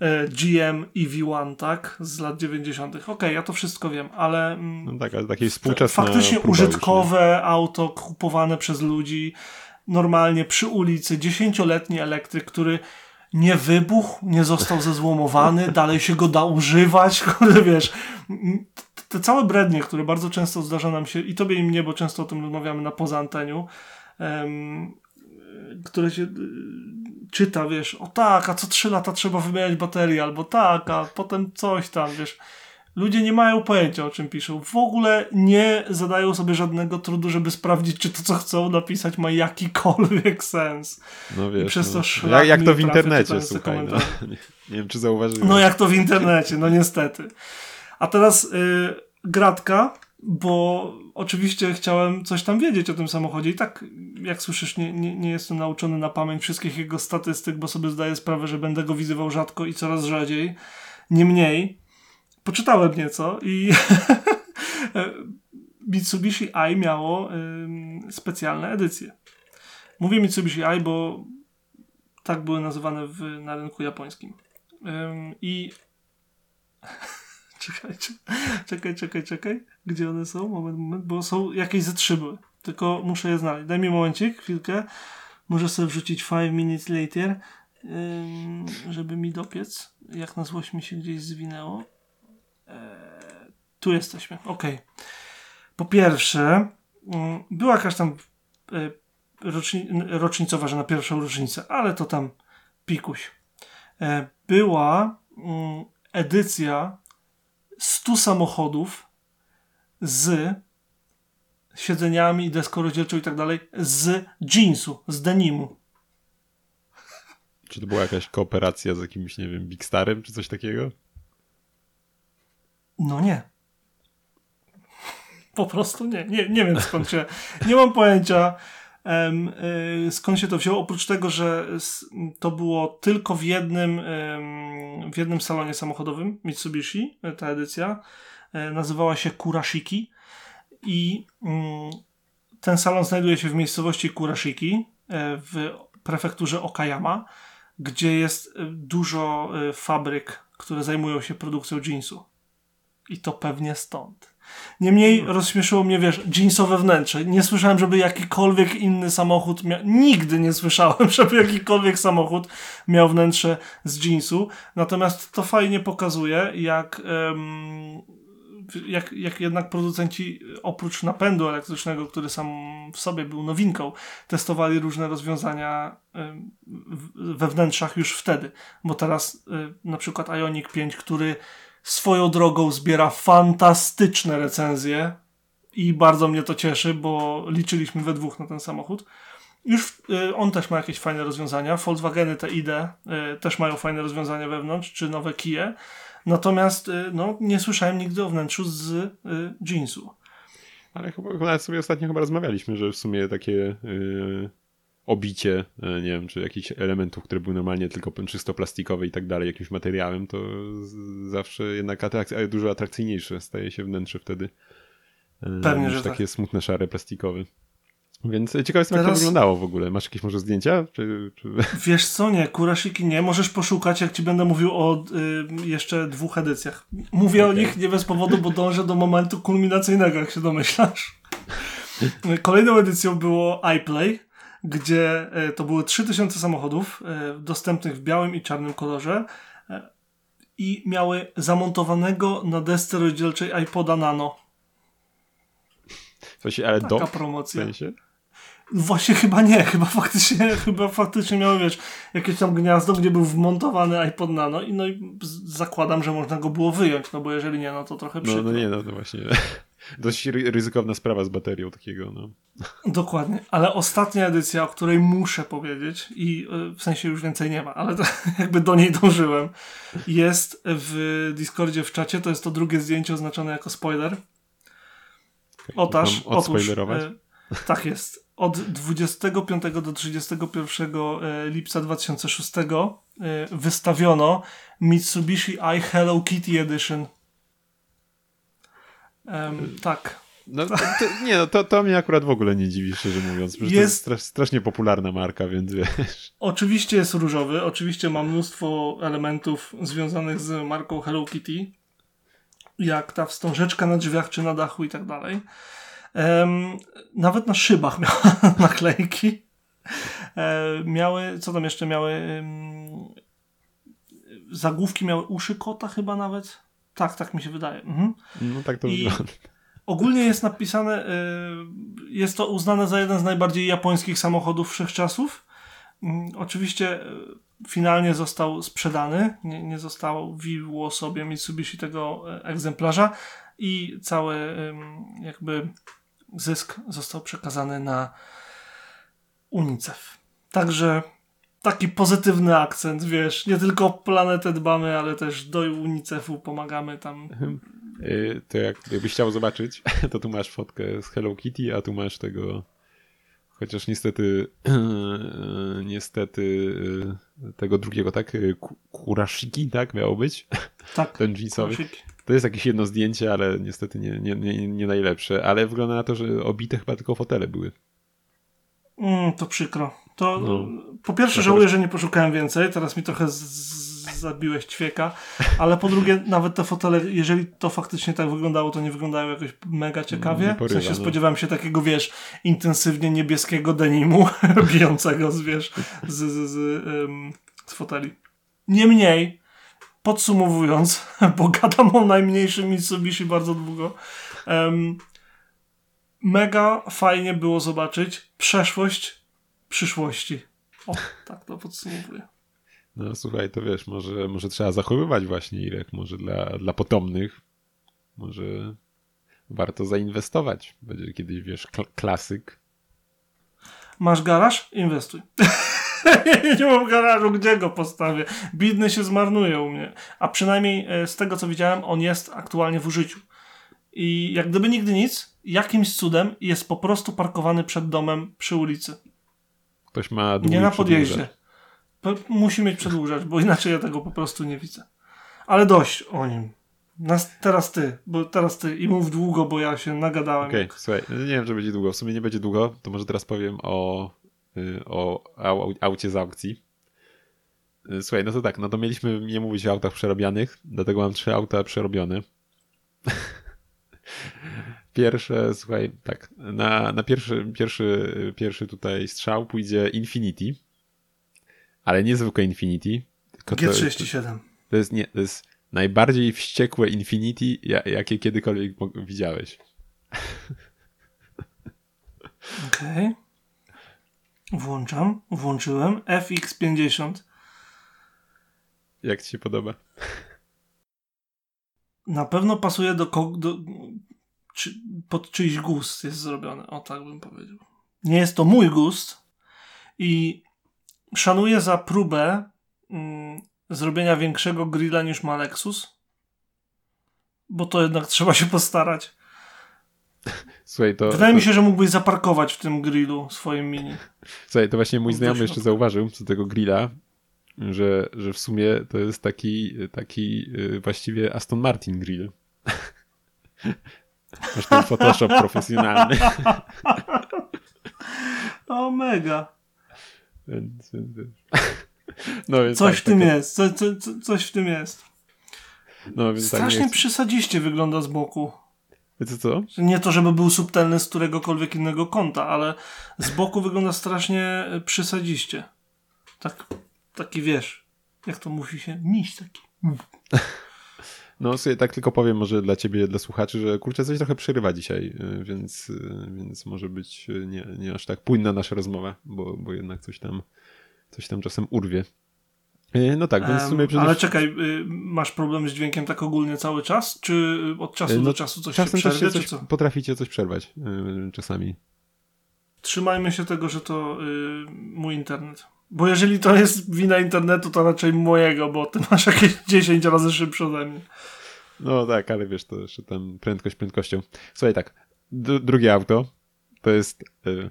e, GM EV1, tak? Z lat 90. Okej, okay, ja to wszystko wiem, ale. Mm, no tak, ale takie współczesne. Faktycznie użytkowe już, auto kupowane przez ludzi normalnie przy ulicy, dziesięcioletni elektryk, który nie wybuchł, nie został zezłomowany, dalej się go da używać, kurde, wiesz, te całe brednie, które bardzo często zdarza nam się, i tobie i mnie, bo często o tym rozmawiamy na poza anteniu, um, które się czyta, wiesz, o tak, a co trzy lata trzeba wymieniać baterię, albo tak, a potem coś tam, wiesz. Ludzie nie mają pojęcia, o czym piszą. W ogóle nie zadają sobie żadnego trudu, żeby sprawdzić, czy to, co chcą napisać, ma jakikolwiek sens. No wiesz, przez to no. jak, jak to w internecie, słuchaj. No. Nie, nie, wiem, czy zauważyłeś. No jak to w internecie, no niestety. A teraz y, gratka bo oczywiście chciałem coś tam wiedzieć o tym samochodzie i tak, jak słyszysz, nie, nie, nie jestem nauczony na pamięć wszystkich jego statystyk, bo sobie zdaję sprawę, że będę go wizywał rzadko i coraz rzadziej. Niemniej, poczytałem nieco i Mitsubishi i miało y, specjalne edycje. Mówię Mitsubishi i, bo tak były nazywane w, na rynku japońskim. Ym, I czekajcie, czekaj, czekaj, czekaj. Gdzie one są? Moment, moment, bo są jakieś ze trzy były. Tylko muszę je znaleźć. Daj mi momencik, chwilkę. Muszę sobie wrzucić 5 minutes later, żeby mi dopiec. Jak na złość mi się gdzieś zwinęło. Eee, tu jesteśmy, ok. Po pierwsze, ym, była jakaś tam roczni rocznicowa, że na pierwszą rocznicę, ale to tam pikuś. E, była mm, edycja 100 samochodów z siedzeniami, deską rozdzielczą i tak dalej, z jeansu, z denimu. Czy to była jakaś kooperacja z jakimś, nie wiem, Big Starem, czy coś takiego? No nie. Po prostu nie. Nie, nie wiem skąd się. Nie mam pojęcia. Y, skąd się to wzięło? Oprócz tego, że to było tylko w jednym, w jednym salonie samochodowym Mitsubishi, e, ta edycja, e, nazywała się Kurashiki i mm, ten salon znajduje się w miejscowości Kurashiki e, w prefekturze Okayama, gdzie jest dużo fabryk, które zajmują się produkcją jeansu. I to pewnie stąd. Niemniej hmm. rozśmieszyło mnie, wiesz, jeansowe wnętrze. Nie słyszałem, żeby jakikolwiek inny samochód miał... Nigdy nie słyszałem, żeby jakikolwiek samochód miał wnętrze z jeansu. Natomiast to fajnie pokazuje, jak... Um, jak, jak jednak producenci oprócz napędu elektrycznego, który sam w sobie był nowinką, testowali różne rozwiązania we wnętrzach już wtedy. Bo teraz y, na przykład Ioniq 5, który swoją drogą zbiera fantastyczne recenzje i bardzo mnie to cieszy, bo liczyliśmy we dwóch na ten samochód. Już y, on też ma jakieś fajne rozwiązania. Volkswageny te ID y, też mają fajne rozwiązania wewnątrz, czy nowe kije. Natomiast y, no, nie słyszałem nigdy o wnętrzu z y, jeansu. Ale chyba, nawet sobie ostatnio chyba rozmawialiśmy, że w sumie takie y, obicie, e, nie wiem, czy jakichś elementów, które były normalnie tylko czysto plastikowe i tak dalej, jakimś materiałem, to zawsze jednak atrak dużo atrakcyjniejsze staje się wnętrze wtedy. E, Pewnie, niż że takie tak. smutne, szare, plastikowe. Więc ciekawe jestem, Teraz... jak to wyglądało w ogóle. Masz jakieś może zdjęcia? Czy, czy... Wiesz co, nie, Kurashiki nie. Możesz poszukać, jak ci będę mówił o y, jeszcze dwóch edycjach. Mówię okay. o nich nie bez powodu, bo dążę do momentu kulminacyjnego, jak się domyślasz. Kolejną edycją było iPlay, gdzie e, to były 3000 samochodów e, dostępnych w białym i czarnym kolorze e, i miały zamontowanego na desce rozdzielczej iPoda Nano. Coś, ale Taka do promocja. W sensie? Właśnie chyba nie, chyba faktycznie, chyba faktycznie miały, wiesz, jakieś tam gniazdo, gdzie był wmontowany iPod Nano i no i zakładam, że można go było wyjąć, no bo jeżeli nie, no to trochę przykro. No, no nie, no to właśnie dość ryzykowna sprawa z baterią takiego, no. Dokładnie, ale ostatnia edycja, o której muszę powiedzieć i e, w sensie już więcej nie ma, ale to, jakby do niej dążyłem, jest w Discordzie w czacie, to jest to drugie zdjęcie oznaczone jako spoiler. Otaż, otóż, e, tak jest od 25 do 31 e, lipca 2006 e, wystawiono Mitsubishi i Hello Kitty Edition. Um, tak. No, to, to, nie, no, to, to mnie akurat w ogóle nie dziwi, szczerze mówiąc. Jest, to jest strasz, strasznie popularna marka, więc wiesz. Oczywiście jest różowy, oczywiście ma mnóstwo elementów związanych z marką Hello Kitty, jak ta wstążeczka na drzwiach czy na dachu i tak dalej. Um, nawet na szybach miała naklejki. E, miały, co tam jeszcze miały? Um, zagłówki miały uszy kota chyba nawet. Tak, tak mi się wydaje. Mhm. No tak to I wygląda. Ogólnie jest napisane, y, jest to uznane za jeden z najbardziej japońskich samochodów wszechczasów. Mm, oczywiście y, finalnie został sprzedany, nie, nie zostawiło sobie Mitsubishi tego e, egzemplarza i cały jakby zysk został przekazany na UNICEF. Także taki pozytywny akcent, wiesz, nie tylko planetę dbamy, ale też do UNICEF-u pomagamy tam. Y, to jak, jakbyś chciał zobaczyć, to tu masz fotkę z Hello Kitty, a tu masz tego chociaż niestety niestety y, tego drugiego, tak? Kurashiki, tak? Miało być? Tak. Ten jeansowy. To jest jakieś jedno zdjęcie, ale niestety nie, nie, nie, nie najlepsze. Ale wygląda na to, że obite chyba tylko fotele były. Mm, to przykro. To no. po pierwsze żałuję, że nie poszukałem więcej. Teraz mi trochę zabiłeś ćwieka, ale po drugie nawet te fotele, jeżeli to faktycznie tak wyglądało, to nie wyglądają jakoś mega ciekawie. Porywa, w sensie no. spodziewałem się takiego, wiesz, intensywnie niebieskiego denimu bijącego z, wiesz, z, z, z, um, z foteli. Niemniej, podsumowując, bo gadam o najmniejszym Mitsubishi bardzo długo, um, mega fajnie było zobaczyć przeszłość przyszłości. O, tak to podsumowuję. No słuchaj, to wiesz, może, może trzeba zachowywać właśnie Irek, może dla, dla potomnych, może warto zainwestować. Będzie kiedyś, wiesz, kl klasyk. Masz garaż? Inwestuj. nie mam garażu, gdzie go postawię? Bidny się zmarnuje u mnie. A przynajmniej e, z tego, co widziałem, on jest aktualnie w użyciu. I jak gdyby nigdy nic, jakimś cudem jest po prostu parkowany przed domem przy ulicy. Ktoś ma Nie na podjeździe. Musi mieć przedłużać, bo inaczej ja tego po prostu nie widzę. Ale dość o nim. Nas, teraz ty, bo teraz ty i mów długo, bo ja się nagadałem. Okej, okay, słuchaj, nie wiem, czy będzie długo. W sumie nie będzie długo, to może teraz powiem o, y, o au, aucie z aukcji. Y, słuchaj, no to tak, no to mieliśmy nie mówić o autach przerabianych, dlatego mam trzy auta przerobione. Pierwsze, słuchaj, tak, na, na pierwszy, pierwszy, pierwszy tutaj strzał pójdzie Infinity ale nie zwykłe Infinity. G37. To, to, jest, nie, to jest najbardziej wściekłe Infinity, jakie kiedykolwiek widziałeś. Okej. Okay. Włączam. Włączyłem. FX50. Jak ci się podoba? Na pewno pasuje do, do czy, pod czyjś gust jest zrobione. O tak bym powiedział. Nie jest to mój gust i szanuję za próbę mm, zrobienia większego grilla niż ma Lexus, bo to jednak trzeba się postarać. Słuchaj, to, Wydaje to... mi się, że mógłbyś zaparkować w tym grillu swoim mini. Słuchaj, to właśnie mój znajomy jeszcze zauważył co tego grilla, że, że w sumie to jest taki, taki y, właściwie Aston Martin grill. Masz ten Photoshop profesjonalny. o, mega. No, więc coś tak, w tym taka... jest, co, co, co, coś w tym jest. No, więc tak Strasznie tak przesadziście wygląda z boku. Wiecie co? Nie to, żeby był subtelny z któregokolwiek innego kąta, ale z boku wygląda strasznie e, przysadziście. Tak, taki wiesz, jak to musi się, miś taki. No sobie tak tylko powiem może dla ciebie, dla słuchaczy, że kurczę coś trochę przerywa dzisiaj, y, więc, y, więc może być y, nie, nie aż tak płynna nasza rozmowa, bo, bo jednak coś tam, coś tam czasem urwie. No tak, więc w sumie przede... Ale czekaj, masz problem z dźwiękiem tak ogólnie cały czas? Czy od czasu no, do czasu coś czasem się przerwie, coś, co? Potraficie coś przerwać czasami. Trzymajmy się tego, że to mój internet. Bo jeżeli to jest wina internetu, to raczej mojego, bo ty masz jakieś 10 razy szybsze ode mnie. No tak, ale wiesz, to jeszcze tam prędkość prędkością. Słuchaj tak, drugie auto to jest y,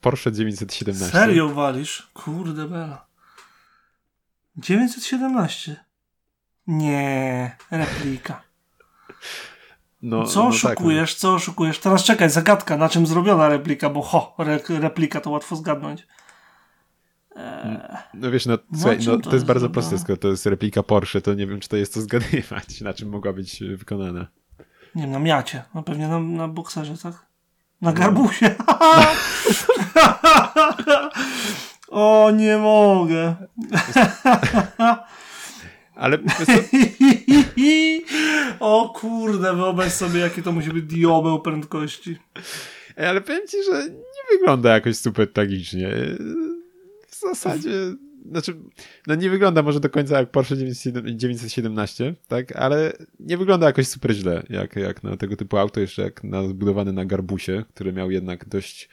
Porsche 917. Serio walisz? Kurde bela. 917? Nie, replika. No, co no oszukujesz, tak, no. co oszukujesz? Teraz czekaj, zagadka, na czym zrobiona replika, bo ho, re replika to łatwo zgadnąć. No wiesz, no, słuchaj, no, to jest bardzo proste, skoro to jest replika Porsche, to nie wiem, czy to jest to zgadywać, na czym mogła być wykonana. Nie wiem, na miacie, no pewnie na, na bokserze, tak? Na garbusie. o, nie mogę. Ale. o kurde, wyobraź sobie, jakie to musi być diobeł prędkości. Ale powiem ci, że nie wygląda jakoś super tragicznie zasadzie, znaczy, no nie wygląda może do końca jak Porsche 917, tak, ale nie wygląda jakoś super źle, jak, jak na tego typu auto, jeszcze jak na, zbudowane na garbusie, który miał jednak dość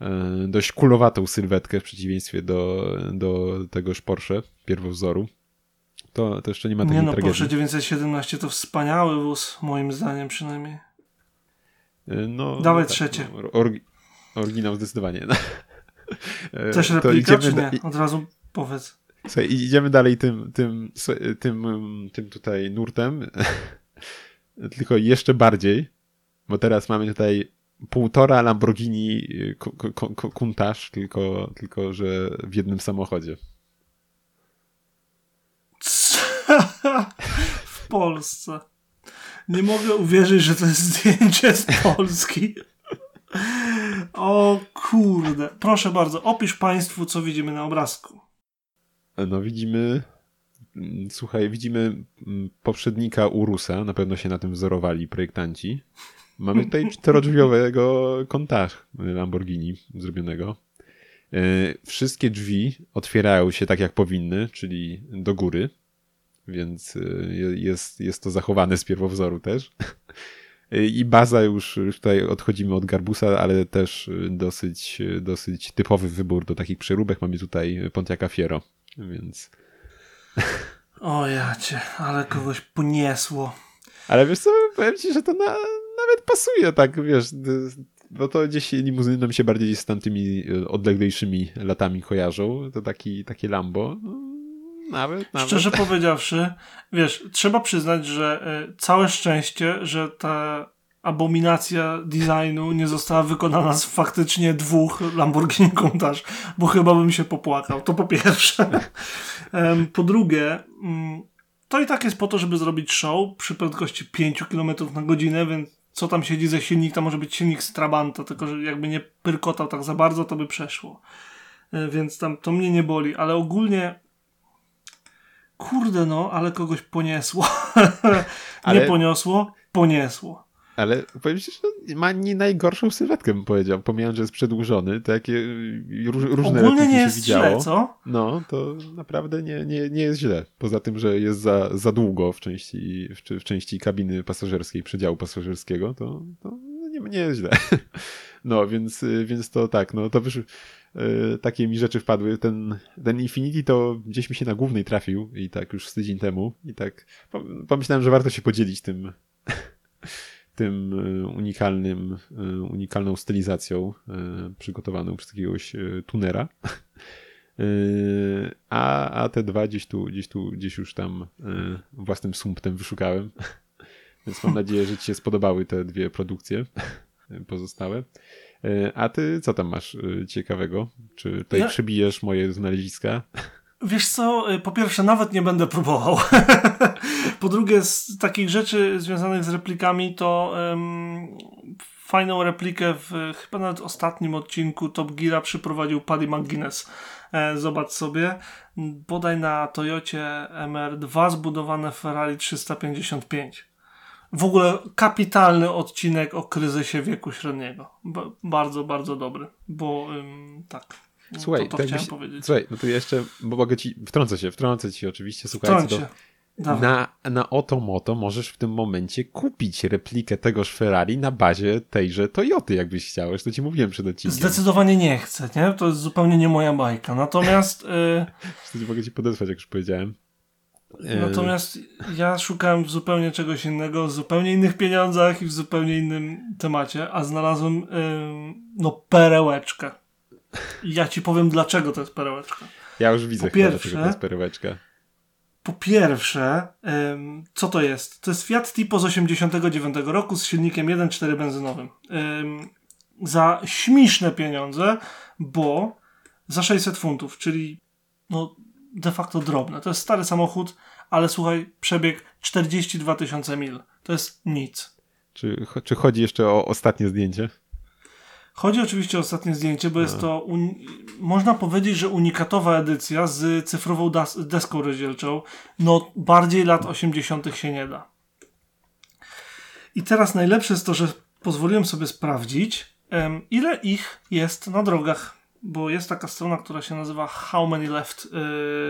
e, dość kulowatą sylwetkę w przeciwieństwie do, do tegoż Porsche pierwowzoru. to, to jeszcze nie ma takiej Nie no, tragedii. Porsche 917 to wspaniały wóz, moim zdaniem przynajmniej. Y, No, Dawaj tak, trzecie. No, oryginał zdecydowanie. Y, Też to replika, idziemy czy nie? Od razu powiedz. Słuchaj, idziemy dalej tym, tym, tym, tym tutaj nurtem, tylko jeszcze bardziej, bo teraz mamy tutaj półtora Lamborghini ku- Countach, tylko, tylko że w jednym samochodzie. w Polsce. Nie mogę uwierzyć, że to jest zdjęcie z Polski. O kurde. Proszę bardzo, opisz Państwu, co widzimy na obrazku. No widzimy, mm, słuchaj, widzimy mm, poprzednika Urusa, na pewno się na tym wzorowali projektanci. Mamy tutaj czterodrzwiowego Countach Lamborghini zrobionego. E, Wszystkie drzwi otwierają się tak jak powinny, czyli do góry, więc e, je- jest, jest to zachowane z pierwowzoru też. E, I baza już, już tutaj odchodzimy od Garbusa, ale też e, dosyć, e, dosyć typowy wybór do takich przeróbek. Mamy tutaj Pontiaca Fiero, więc... O jacie, ale kogoś poniesło. Ale wiesz co, powiem ci, że to na, nawet pasuje tak, wiesz, bo to gdzieś limuzyny nam się bardziej z tamtymi odleglejszymi latami kojarzą. To taki, takie Lambo. No, nawet, nawet. Szczerze powiedziawszy, wiesz, trzeba przyznać, że y, całe szczęście, że ta abominacja designu nie została wykonana z faktycznie dwóch Lamborghini Countach, bo chyba bym się popłakał. To po pierwsze. Po drugie, mm, to i tak jest po to, żeby zrobić show przy prędkości 5 km na godzinę, więc co tam siedzi ze silnik, to może być silnik z Trabanta, tylko że jakby nie pyrkotał tak za bardzo, to by przeszło. E, Więc tam to mnie nie boli, ale ogólnie Kurde no, ale kogoś poniosło. nie Ale- poniosło, poniesło. Ale powiem ci, że ma nie najgorszą sylwetkę, bym powiedział. Pomijając, że jest przedłużony, to jakie y, róż, różne Ogólnie nie jest widziało. źle, co? No, to naprawdę nie, nie, nie jest źle. Poza tym, że jest za, za długo w części, w, w części kabiny pasażerskiej, przedziału pasażerskiego, to, to nie, nie jest źle. No, więc, y, więc to tak, no to wysz, y, takie mi rzeczy wpadły. Ten, ten Infinity to gdzieś mi się na głównej trafił i tak już z tydzień temu i tak pom- pomyślałem, że warto się podzielić tym tym y, unikalnym, y, unikalną stylizacją y, przygotowaną przez jakiegoś y, tunera. Y, A, a te dwa gdzieś tu, gdzieś tu, gdzieś już tam y, własnym sumptem wyszukałem. Więc mam nadzieję, że Ci się spodobały te dwie produkcje y, pozostałe. Y, A ty co tam masz y, ciekawego? Czy tutaj Ja- przybijesz moje znaleziska? Wiesz co, y, po pierwsze nawet nie będę próbował. po drugie z takich rzeczy związanych z replikami to em, fajną replikę w chyba nawet ostatnim odcinku Top Geara przyprowadził Paddy McGuinness. E, zobacz sobie, bodaj na Toyocie MR2 zbudowane Ferrari 355. W ogóle kapitalny odcinek o kryzysie wieku średniego. Ba- bardzo, bardzo dobry, bo ym, tak. No, Słuchaj, to, to tak chciałem byś- powiedzieć. Słuchaj, no tu jeszcze, bo mogę ci, wtrącę się, wtrącę ci oczywiście, słuchaj, co do, Wtrąć się. Dawaj. Na, na Otomoto możesz w tym momencie kupić replikę tegoż Ferrari na bazie tejże Toyoty, jakbyś chciałeś. To ci mówiłem przed odcinkiem. Zdecydowanie nie chcę, nie? To jest zupełnie nie moja bajka. Natomiast, y, mogę ci podesłać, jak już powiedziałem. Natomiast ja szukałem zupełnie czegoś innego, w zupełnie innych pieniądzach i w zupełnie innym temacie, a znalazłem no perełeczkę. I ja ci powiem, dlaczego to jest perełeczka. Ja już widzę po pierwsze- dlaczego to jest perełeczka. Po pierwsze, co to jest? To jest Fiat Tipo z 89 roku z silnikiem 1.4 benzynowym. Ym, za śmieszne pieniądze, bo za 600 funtów, czyli no de facto drobne. To jest stary samochód, ale słuchaj, przebieg 42 tysiące mil. To jest nic. Czy, czy chodzi jeszcze o ostatnie zdjęcie? Chodzi oczywiście o ostatnie zdjęcie, bo jest to, można powiedzieć, że unikatowa edycja z cyfrową deską rozdzielczą. No, bardziej lat 80. się nie da. I teraz najlepsze jest to, że pozwoliłem sobie sprawdzić, ile ich jest na drogach, bo jest taka strona, która się nazywa How Many Left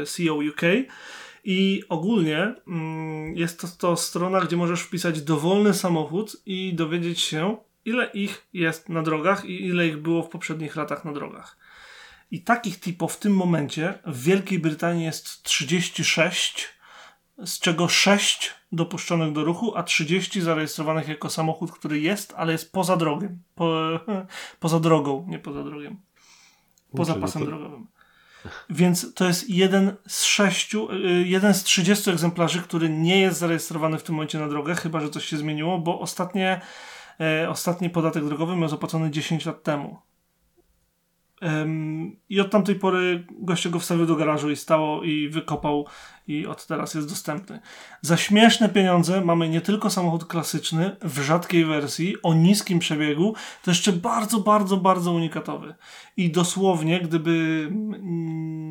y, CO UK i ogólnie mm, jest to, to strona, gdzie możesz wpisać dowolny samochód i dowiedzieć się, ile ich jest na drogach i ile ich było w poprzednich latach na drogach. I takich typów w tym momencie w Wielkiej Brytanii jest 36, z czego 6 dopuszczonych do ruchu, a 30 zarejestrowanych jako samochód, który jest, ale jest poza drogiem. Po, poza drogą, nie poza drogiem. Poza no pasem to- drogowym. Więc to jest jeden z sześciu, y, jeden z 30 egzemplarzy, który nie jest zarejestrowany w tym momencie na drogę, chyba że coś się zmieniło, bo ostatnie, e, ostatni podatek drogowy miał zapłacony 10 lat temu. I od tamtej pory goście go wstawił do garażu i stało i wykopał i od teraz jest dostępny. Za śmieszne pieniądze mamy nie tylko samochód klasyczny w rzadkiej wersji o niskim przebiegu, to jeszcze bardzo, bardzo, bardzo unikatowy. I dosłownie, gdyby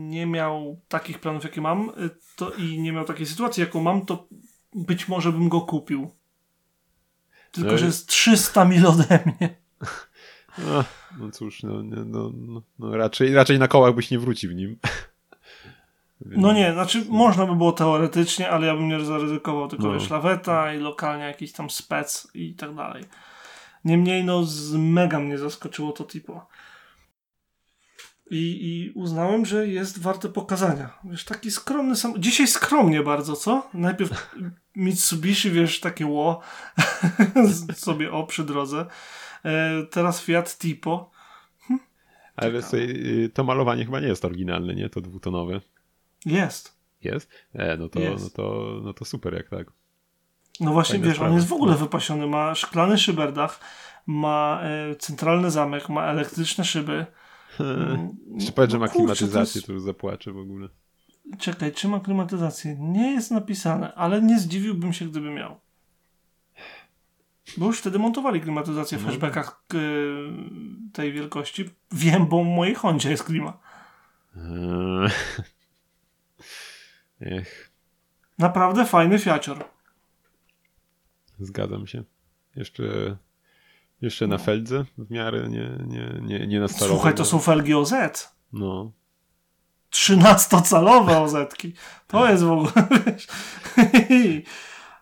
nie miał takich planów, jakie mam, y, to i nie miał takiej sytuacji, jaką mam, to być może bym go kupił. Tylko, że jest 300 mil ode mnie. No, cóż, no, no, no, no raczej, raczej na kołach byś nie wrócił w nim. No nie, znaczy można by było teoretycznie, ale ja bym nie zaryzykował, tylko No. wiesz, laweta i lokalnie jakiś tam spec i tak dalej. Niemniej no z mega mnie zaskoczyło to tipo. I, I uznałem, że jest warte pokazania. Wiesz, taki skromny sam... Dzisiaj skromnie bardzo, co? Najpierw Mitsubishi, wiesz, takie ło sobie o przy drodze. E, teraz Fiat Tipo. Ale wiesz, co, y, to malowanie chyba nie jest oryginalne, nie? To dwutonowe. Jest. Jest? E, no to, Jest. no to, no to super, jak tak. No właśnie, Fajna wiesz, sprawa. on jest w ogóle No. wypasiony. Ma szklany szyberdach, ma e, centralny zamek, ma elektryczne szyby. Mm, Jeszcze powiedz, że ma no klimatyzację, to to już zapłaczę w ogóle. jest- Czekaj, czy ma klimatyzację? Nie jest napisane, ale nie zdziwiłbym się, gdyby miał. Bo już wtedy montowali klimatyzację w No. hatchbackach e, tej wielkości. Wiem, bo w mojej Hondzie jest klima. Eee. Ech, Naprawdę fajny fiacior. zgadzam się. Jeszcze, jeszcze No. na feldze w miarę nie, nie, nie, nie na stalowo. Słuchaj, to są felgi OZ. No. 13-calowe OZ-ki. To jest w ogóle.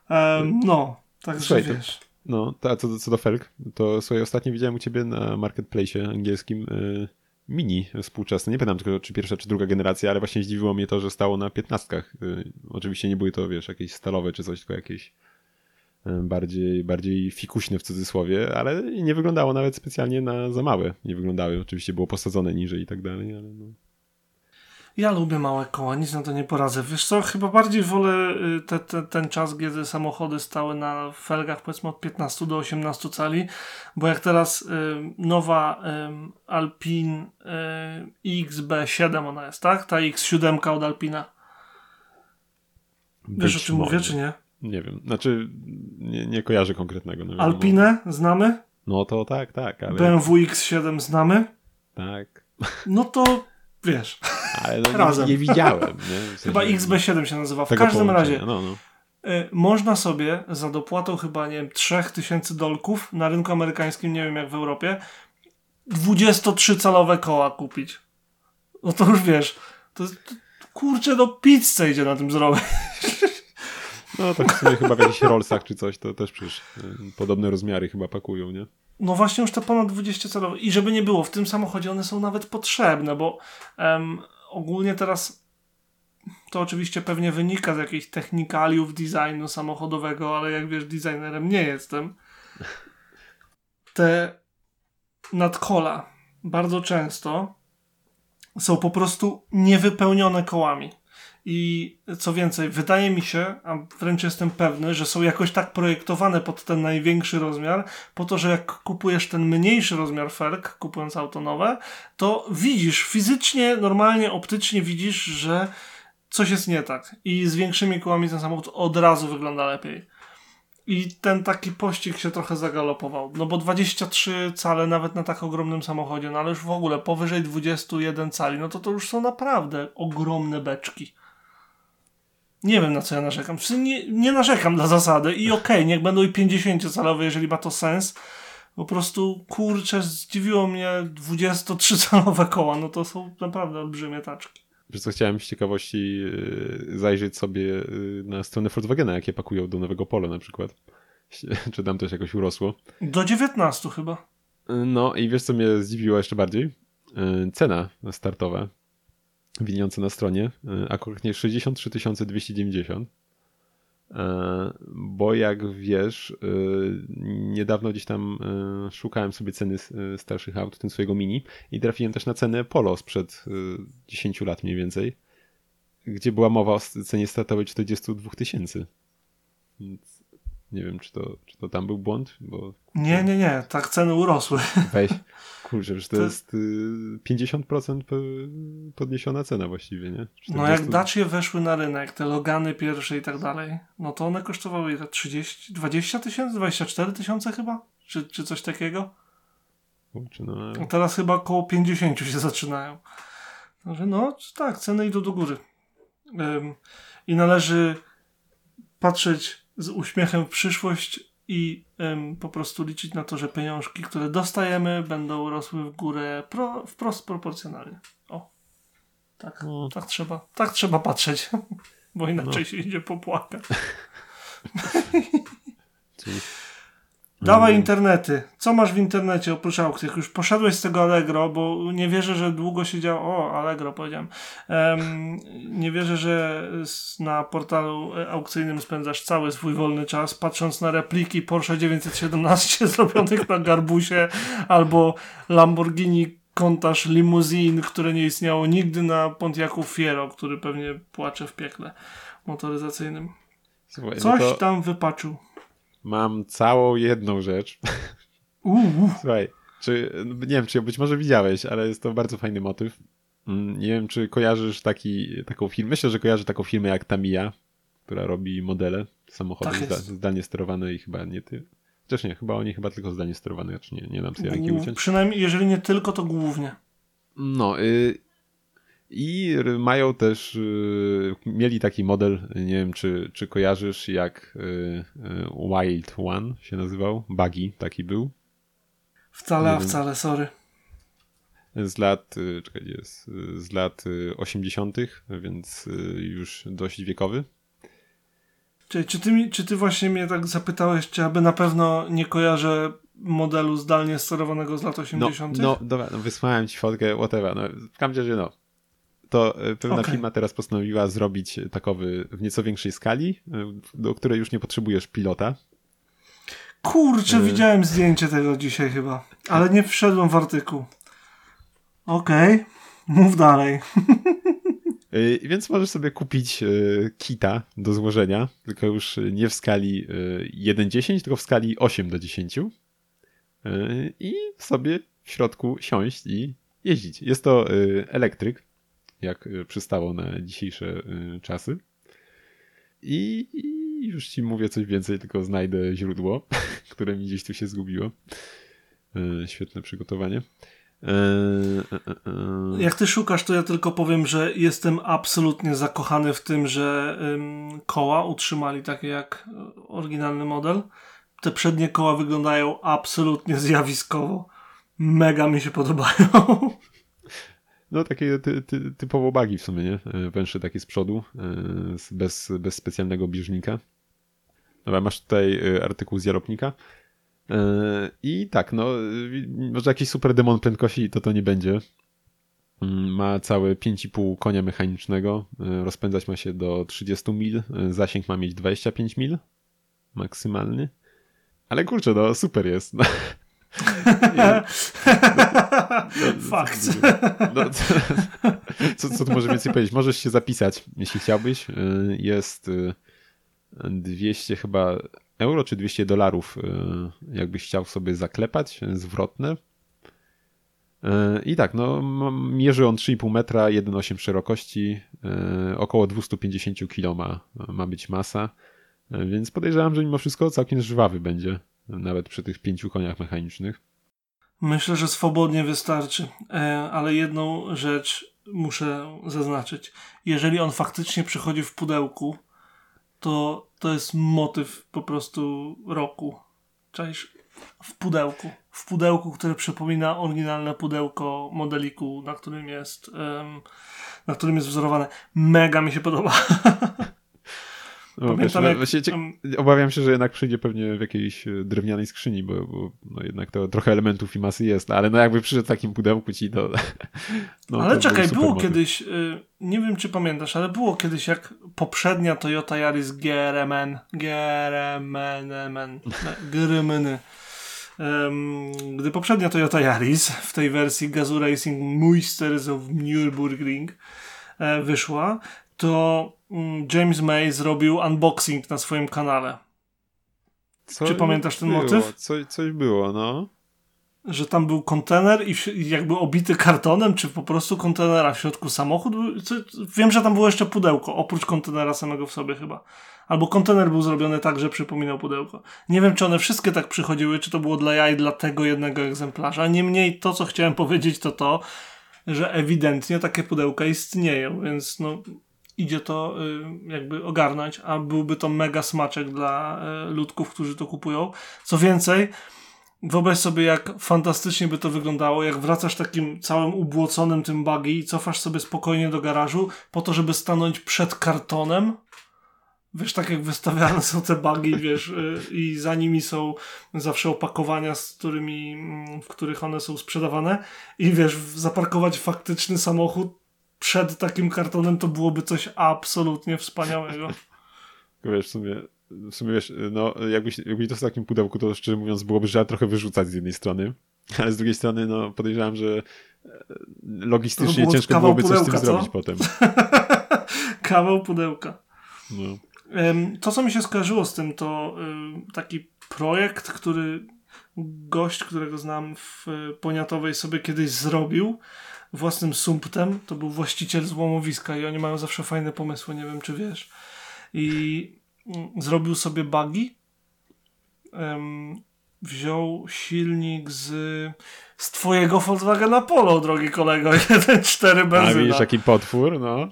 Em, no, także Słuchaj, wiesz. No, a co, do- co do felg, to słuchaj, ostatnio widziałem u ciebie na marketplace angielskim y, mini współczesne. Nie pamiętam tylko, czy pierwsza, czy druga generacja, ale właśnie zdziwiło mnie to, że stało na piętnastkach. Y, oczywiście nie były to, wiesz, jakieś stalowe czy coś, tylko jakieś y, bardziej, bardziej fikuśne w cudzysłowie, ale nie wyglądało nawet specjalnie na za małe. Nie wyglądały. Oczywiście było posadzone niżej i tak dalej, ale no. Ja lubię małe koła, nic na to nie poradzę. Wiesz co, chyba bardziej wolę y, te, te, ten czas, kiedy samochody stały na felgach powiedzmy od 15 do 18 cali, bo jak teraz y, nowa y, Alpine y, XB7 ona jest, tak? Ta X7 od Alpina. Wiesz o Być czym mówię, może. czy nie? Nie wiem. Znaczy, nie, nie kojarzę konkretnego. No. Alpinę znamy? No to tak, tak, ale BMW X7 znamy? tak. No to wiesz, Ale no, Razem. nie, nie widziałem. Nie? W chyba sensie XB7 się nazywa. W każdym połączenia. razie No, no. y, można sobie za dopłatą chyba, nie wiem, 3000 dolków na rynku amerykańskim, nie wiem jak w Europie, 23-calowe koła kupić. No to już wiesz, to, to kurczę do pizzy idzie na tym zrobić. No tak w sumie chyba w jakichś Rollsach czy coś, to też przecież y, podobne rozmiary chyba pakują, nie? No właśnie już te ponad 20-calowe. I żeby nie było, w tym samochodzie one są nawet potrzebne, bo em, ogólnie teraz to oczywiście pewnie wynika z jakichś technikaliów designu samochodowego, ale jak wiesz, designerem nie jestem. Te nadkola bardzo często są po prostu niewypełnione kołami. I co więcej, wydaje mi się, a wręcz jestem pewny, że są jakoś tak projektowane pod ten największy rozmiar, po to, że jak kupujesz ten mniejszy rozmiar felg, kupując auto nowe, to widzisz fizycznie, normalnie, optycznie widzisz, że coś jest nie tak. I z większymi kołami ten samochód od razu wygląda lepiej. I ten taki pościg się trochę zagalopował. No bo 23 cale nawet na tak ogromnym samochodzie, no ale już w ogóle powyżej 21 cali, no to to już są naprawdę ogromne beczki. Nie wiem na co ja narzekam. Nie, nie narzekam dla zasady i okej, niech będą i 50-calowe, jeżeli ma to sens. Po prostu, kurczę, zdziwiło mnie 23-calowe koła, no to są naprawdę olbrzymie taczki. Wiesz co, chciałem z ciekawości y, zajrzeć sobie y, na stronę Volkswagena, jakie pakują do nowego Polo na przykład. Czy tam też jakoś urosło. Do 19 chyba. No i wiesz co mnie zdziwiło jeszcze bardziej? Y, Cena startowa widniejąca na stronie, y, akuratnie 63 290. E, bo jak wiesz, e, niedawno gdzieś tam e, szukałem sobie ceny starszych aut, tym swojego Mini i trafiłem też na cenę Polo sprzed 10 lat mniej więcej, gdzie była mowa o cenie startowej 42 tysięcy. Nie wiem, czy to, czy to tam był błąd, bo... Nie, nie, nie, tak ceny urosły. Weź, kurczę, że to, to jest 50% y, podniesiona cena właściwie, nie? 40... No jak Dacie weszły na rynek, te Logany pierwsze i tak dalej, no to one kosztowały 30, 20 tysięcy, 24 tysiące chyba? Czy, czy coś takiego? Kurczę, no... A teraz chyba około 50 się zaczynają. Także no, tak, ceny idą do góry. Um, I należy patrzeć z uśmiechem w przyszłość i ym, po prostu liczyć na to, że pieniążki, które dostajemy, będą rosły w górę pro, wprost proporcjonalnie. O. Tak, no. tak, trzeba, tak trzeba patrzeć, bo inaczej no. się idzie popłakać. Dawaj internety. Co masz w internecie oprócz aukcji? Już poszedłeś z tego Allegro, bo nie wierzę, że długo siedział. O, Allegro powiedziałem. Um, nie wierzę, że na portalu aukcyjnym spędzasz cały swój wolny czas patrząc na repliki Porsche 917 zrobionych na Garbusie albo Lamborghini Countach Limousine, które nie istniało nigdy na Pontiacu Fiero, który pewnie płacze w piekle motoryzacyjnym. No Coś tam wypaczył mam całą jedną rzecz. Uh. Słuchaj, czy, nie wiem, czy być może widziałeś, ale jest to bardzo fajny motyw. Mm, nie wiem, czy kojarzysz taki, taką firmę. Myślę, że kojarzy taką firmę jak Tamiya, która robi modele samochodów tak zdalnie sterowane i chyba nie ty. Chociaż nie, chyba oni chyba tylko zdalnie sterowane, znaczy nie, nie dam sobie ręki uciąć. Przynajmniej, jeżeli nie tylko, to głównie. No, y i mają też, y, mieli taki model, nie wiem czy, czy kojarzysz, jak y, y, Wild One się nazywał, Buggy taki był. Wcale, a wcale, sorry. Z lat, czekaj, jest, z lat 80., więc już dość wiekowy. Czy, czy, ty czy ty właśnie mnie tak zapytałeś, czy aby na pewno nie kojarzę modelu zdalnie sterowanego z lat 80.? No, no dobra, no wysłałem ci fotkę, whatever. No, w każdym razie, no, to e, pewna okay. firma teraz postanowiła zrobić takowy w nieco większej skali, e, do której już nie potrzebujesz pilota. Kurczę, y widziałem zdjęcie tego dzisiaj chyba, ale nie wszedłem w artykuł. Okej, okay. mów dalej. Y więc możesz sobie kupić y kita do złożenia, tylko już nie w skali 1.10, tylko w skali 8 do 10 i sobie w środku siąść i jeździć. Jest to elektryk, jak y, przystało na dzisiejsze y, czasy. I, już ci mówię coś więcej, tylko znajdę źródło, które mi gdzieś tu się zgubiło. Y, świetne przygotowanie. Jak ty szukasz, to ja tylko powiem, że jestem absolutnie zakochany w tym, że koła utrzymali takie jak oryginalny model. Te przednie koła wyglądają absolutnie zjawiskowo. Mega mi się podobają. No takie ty, ty, typowo bagi w sumie, nie? E, węże takie z przodu, e, bez, bez specjalnego bieżnika. Dobra, masz tutaj e, artykuł z Jarobnika. I tak, no, może jakiś super demon prędkości to to nie będzie. Mm, ma całe 5,5 konia mechanicznego, rozpędzać ma się do 30 mil, zasięg ma mieć 25 mil maksymalny. Ale kurczę, no super jest. Fakt. No, co, co tu może więcej powiedzieć? Możesz się zapisać, jeśli chciałbyś. Y, jest 200 y, chyba euro czy 200 dolarów, y, jakbyś chciał sobie zaklepać, zwrotne. I tak, no, mierzy on 3,5 metra, 1,8 szerokości, około 250 kg ma, ma być masa, więc podejrzewam, że mimo wszystko całkiem żwawy będzie nawet przy tych pięciu koniach mechanicznych. Myślę, że swobodnie wystarczy, e, ale jedną rzecz muszę zaznaczyć. Jeżeli on faktycznie przychodzi w pudełku, to to jest motyw po prostu roku. Czaisz? W pudełku. W pudełku, które przypomina oryginalne pudełko modeliku, na którym jest, na którym jest wzorowane. Mega mi się podoba. No, wiesz, jak, cie... Obawiam się, że jednak przyjdzie pewnie w jakiejś e, drewnianej skrzyni, bo, bo no jednak to trochę elementów i masy jest, no, ale no jakby przyszedł w takim pudełku ci to... No, ale to czekaj, było kiedyś, y, nie wiem czy pamiętasz, ale było kiedyś jak poprzednia Toyota Yaris GRMN, GRMN, GRMN, gdy poprzednia Toyota Yaris w tej wersji Gazoo Racing Meisters of Nürburgring e, wyszła, to James May zrobił unboxing na swoim kanale. Co Czy pamiętasz ten było? motyw? Co, coś było, no. Że tam był kontener i jakby obity kartonem, czy po prostu kontenera w środku samochód. Wiem, że tam było jeszcze pudełko, oprócz kontenera samego w sobie chyba. Albo kontener był zrobiony tak, że przypominał pudełko. Nie wiem, czy one wszystkie tak przychodziły, czy to było dla jaj dla tego jednego egzemplarza. Niemniej to, co chciałem powiedzieć, to to, że ewidentnie takie pudełka istnieją, więc no idzie to y, jakby ogarnąć, a byłby to mega smaczek dla y, ludków, którzy to kupują. Co więcej, wyobraź sobie, jak fantastycznie by to wyglądało, jak wracasz takim całym ubłoconym tym buggy i cofasz sobie spokojnie do garażu po to, żeby stanąć przed kartonem. Wiesz, tak jak wystawiane są te bugi, wiesz, y, i za nimi są zawsze opakowania, z którymi, mm, w których one są sprzedawane i wiesz, zaparkować faktyczny samochód przed takim kartonem to byłoby coś absolutnie wspaniałego. Wiesz, w sumie, w sumie wiesz, no jakbyś, jakbyś to w takim pudełku, to szczerze mówiąc byłoby żal trochę wyrzucać z jednej strony, ale z drugiej strony no podejrzewam, że e, logistycznie było ciężko byłoby coś z tym co? zrobić potem. kawał pudełka. No. To, co mi się skojarzyło z tym, to taki projekt, który gość, którego znam w Poniatowej sobie kiedyś zrobił, własnym sumptem. To był właściciel złomowiska i oni mają zawsze fajne pomysły, nie wiem czy wiesz. I mm, zrobił sobie bugi. Um, wziął silnik z, z twojego Volkswagena Polo, drogi kolego, 1.4 benzyna. A widzisz, jaki potwór, no.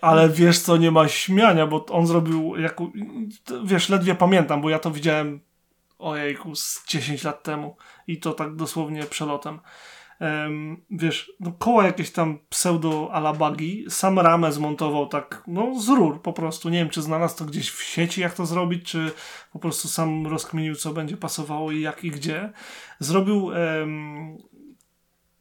Ale wiesz co, nie ma śmiania, bo on zrobił, jak, wiesz, ledwie pamiętam, bo ja to widziałem ojejku, z 10 lat temu i to tak dosłownie przelotem um, wiesz, no koła jakieś tam pseudo alabagi, sam ramę zmontował tak, no z rur po prostu. Nie wiem, czy znalazł to gdzieś w sieci, jak to zrobić, czy po prostu sam rozkminił, co będzie pasowało i jak i gdzie. Zrobił um,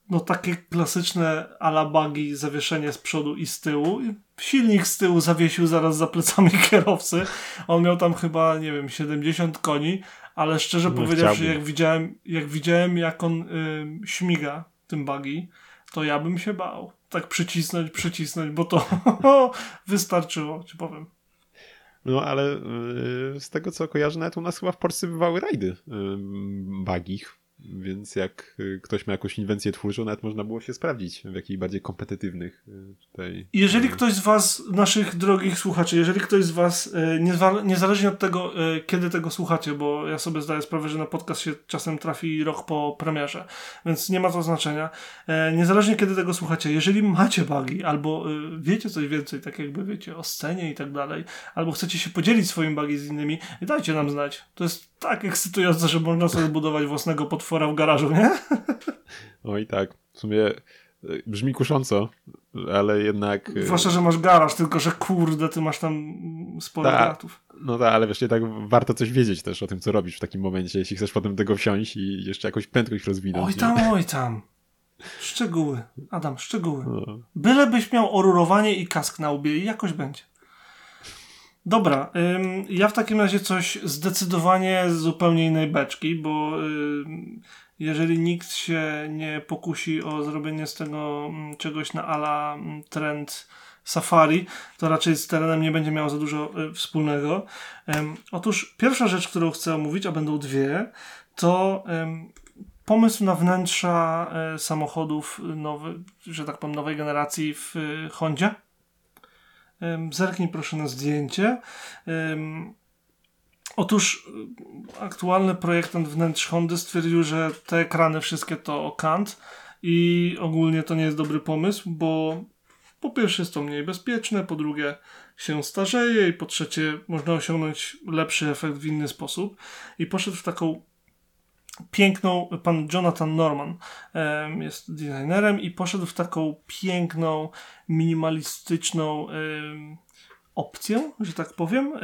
no takie klasyczne alabagi, zawieszenie z przodu i z tyłu. Silnik z tyłu zawiesił zaraz za plecami kierowcy. On miał tam chyba, nie wiem, 70 koni, ale szczerze no, powiedziawszy, jak widziałem, jak widziałem, jak on y, śmiga tym buggy, to ja bym się bał. Tak przycisnąć, przycisnąć, bo to wystarczyło, ci powiem. No ale y, z tego co kojarzę, nawet u nas chyba w Polsce bywały rajdy y, bagich więc jak y, ktoś ma jakąś inwencję twórczą, nawet można było się sprawdzić w jakichś bardziej kompetytywnych y, tutaj. Jeżeli y, ktoś z Was, naszych drogich słuchaczy, jeżeli ktoś z Was, niezależnie od tego, kiedy tego słuchacie, bo ja sobie zdaję sprawę, że na podcast się czasem trafi rok po premierze, więc nie ma to znaczenia. Niezależnie kiedy tego słuchacie, jeżeli macie bugi, albo wiecie coś więcej, tak jakby wiecie o scenie i tak dalej, albo chcecie się podzielić swoim bugi z innymi, dajcie nam znać. To jest tak ekscytujące, że można sobie zbudować własnego potwora w garażu, nie? Oj tak, w sumie e, brzmi kusząco, ale jednak... E, Zwłaszcza, że masz garaż, tylko że kurde, ty masz tam sporo ta, gratów. No tak, ale wiesz, tak warto coś wiedzieć też o tym, co robisz w takim momencie, jeśli chcesz potem tego wsiąść i jeszcze jakąś prędkość rozwinąć. Oj tam, nie? oj tam. Szczegóły. Adam, szczegóły. No. Bylebyś miał orurowanie i kask na łbie i jakoś będzie. Dobra, ym, ja w takim razie coś zdecydowanie zupełnie innej beczki, bo ym, jeżeli nikt się nie pokusi o zrobienie z tego ym, czegoś na ala trend Safari, to raczej z terenem nie będzie miało za dużo y, wspólnego. otóż pierwsza rzecz, którą chcę omówić, a będą dwie, to pomysł na wnętrza y, samochodów nowy, że tak powiem, nowej generacji w y, Hondzie Zerknij proszę na zdjęcie. Otóż aktualny projektant wnętrz Hondy stwierdził, że te ekrany wszystkie to Kant i ogólnie to nie jest dobry pomysł, bo po pierwsze jest to mniej bezpieczne, po drugie się starzeje i po trzecie można osiągnąć lepszy efekt w inny sposób i poszedł w taką piękną, pan Jonathan Norman jest designerem i poszedł w taką piękną, minimalistyczną opcję, że tak powiem. E,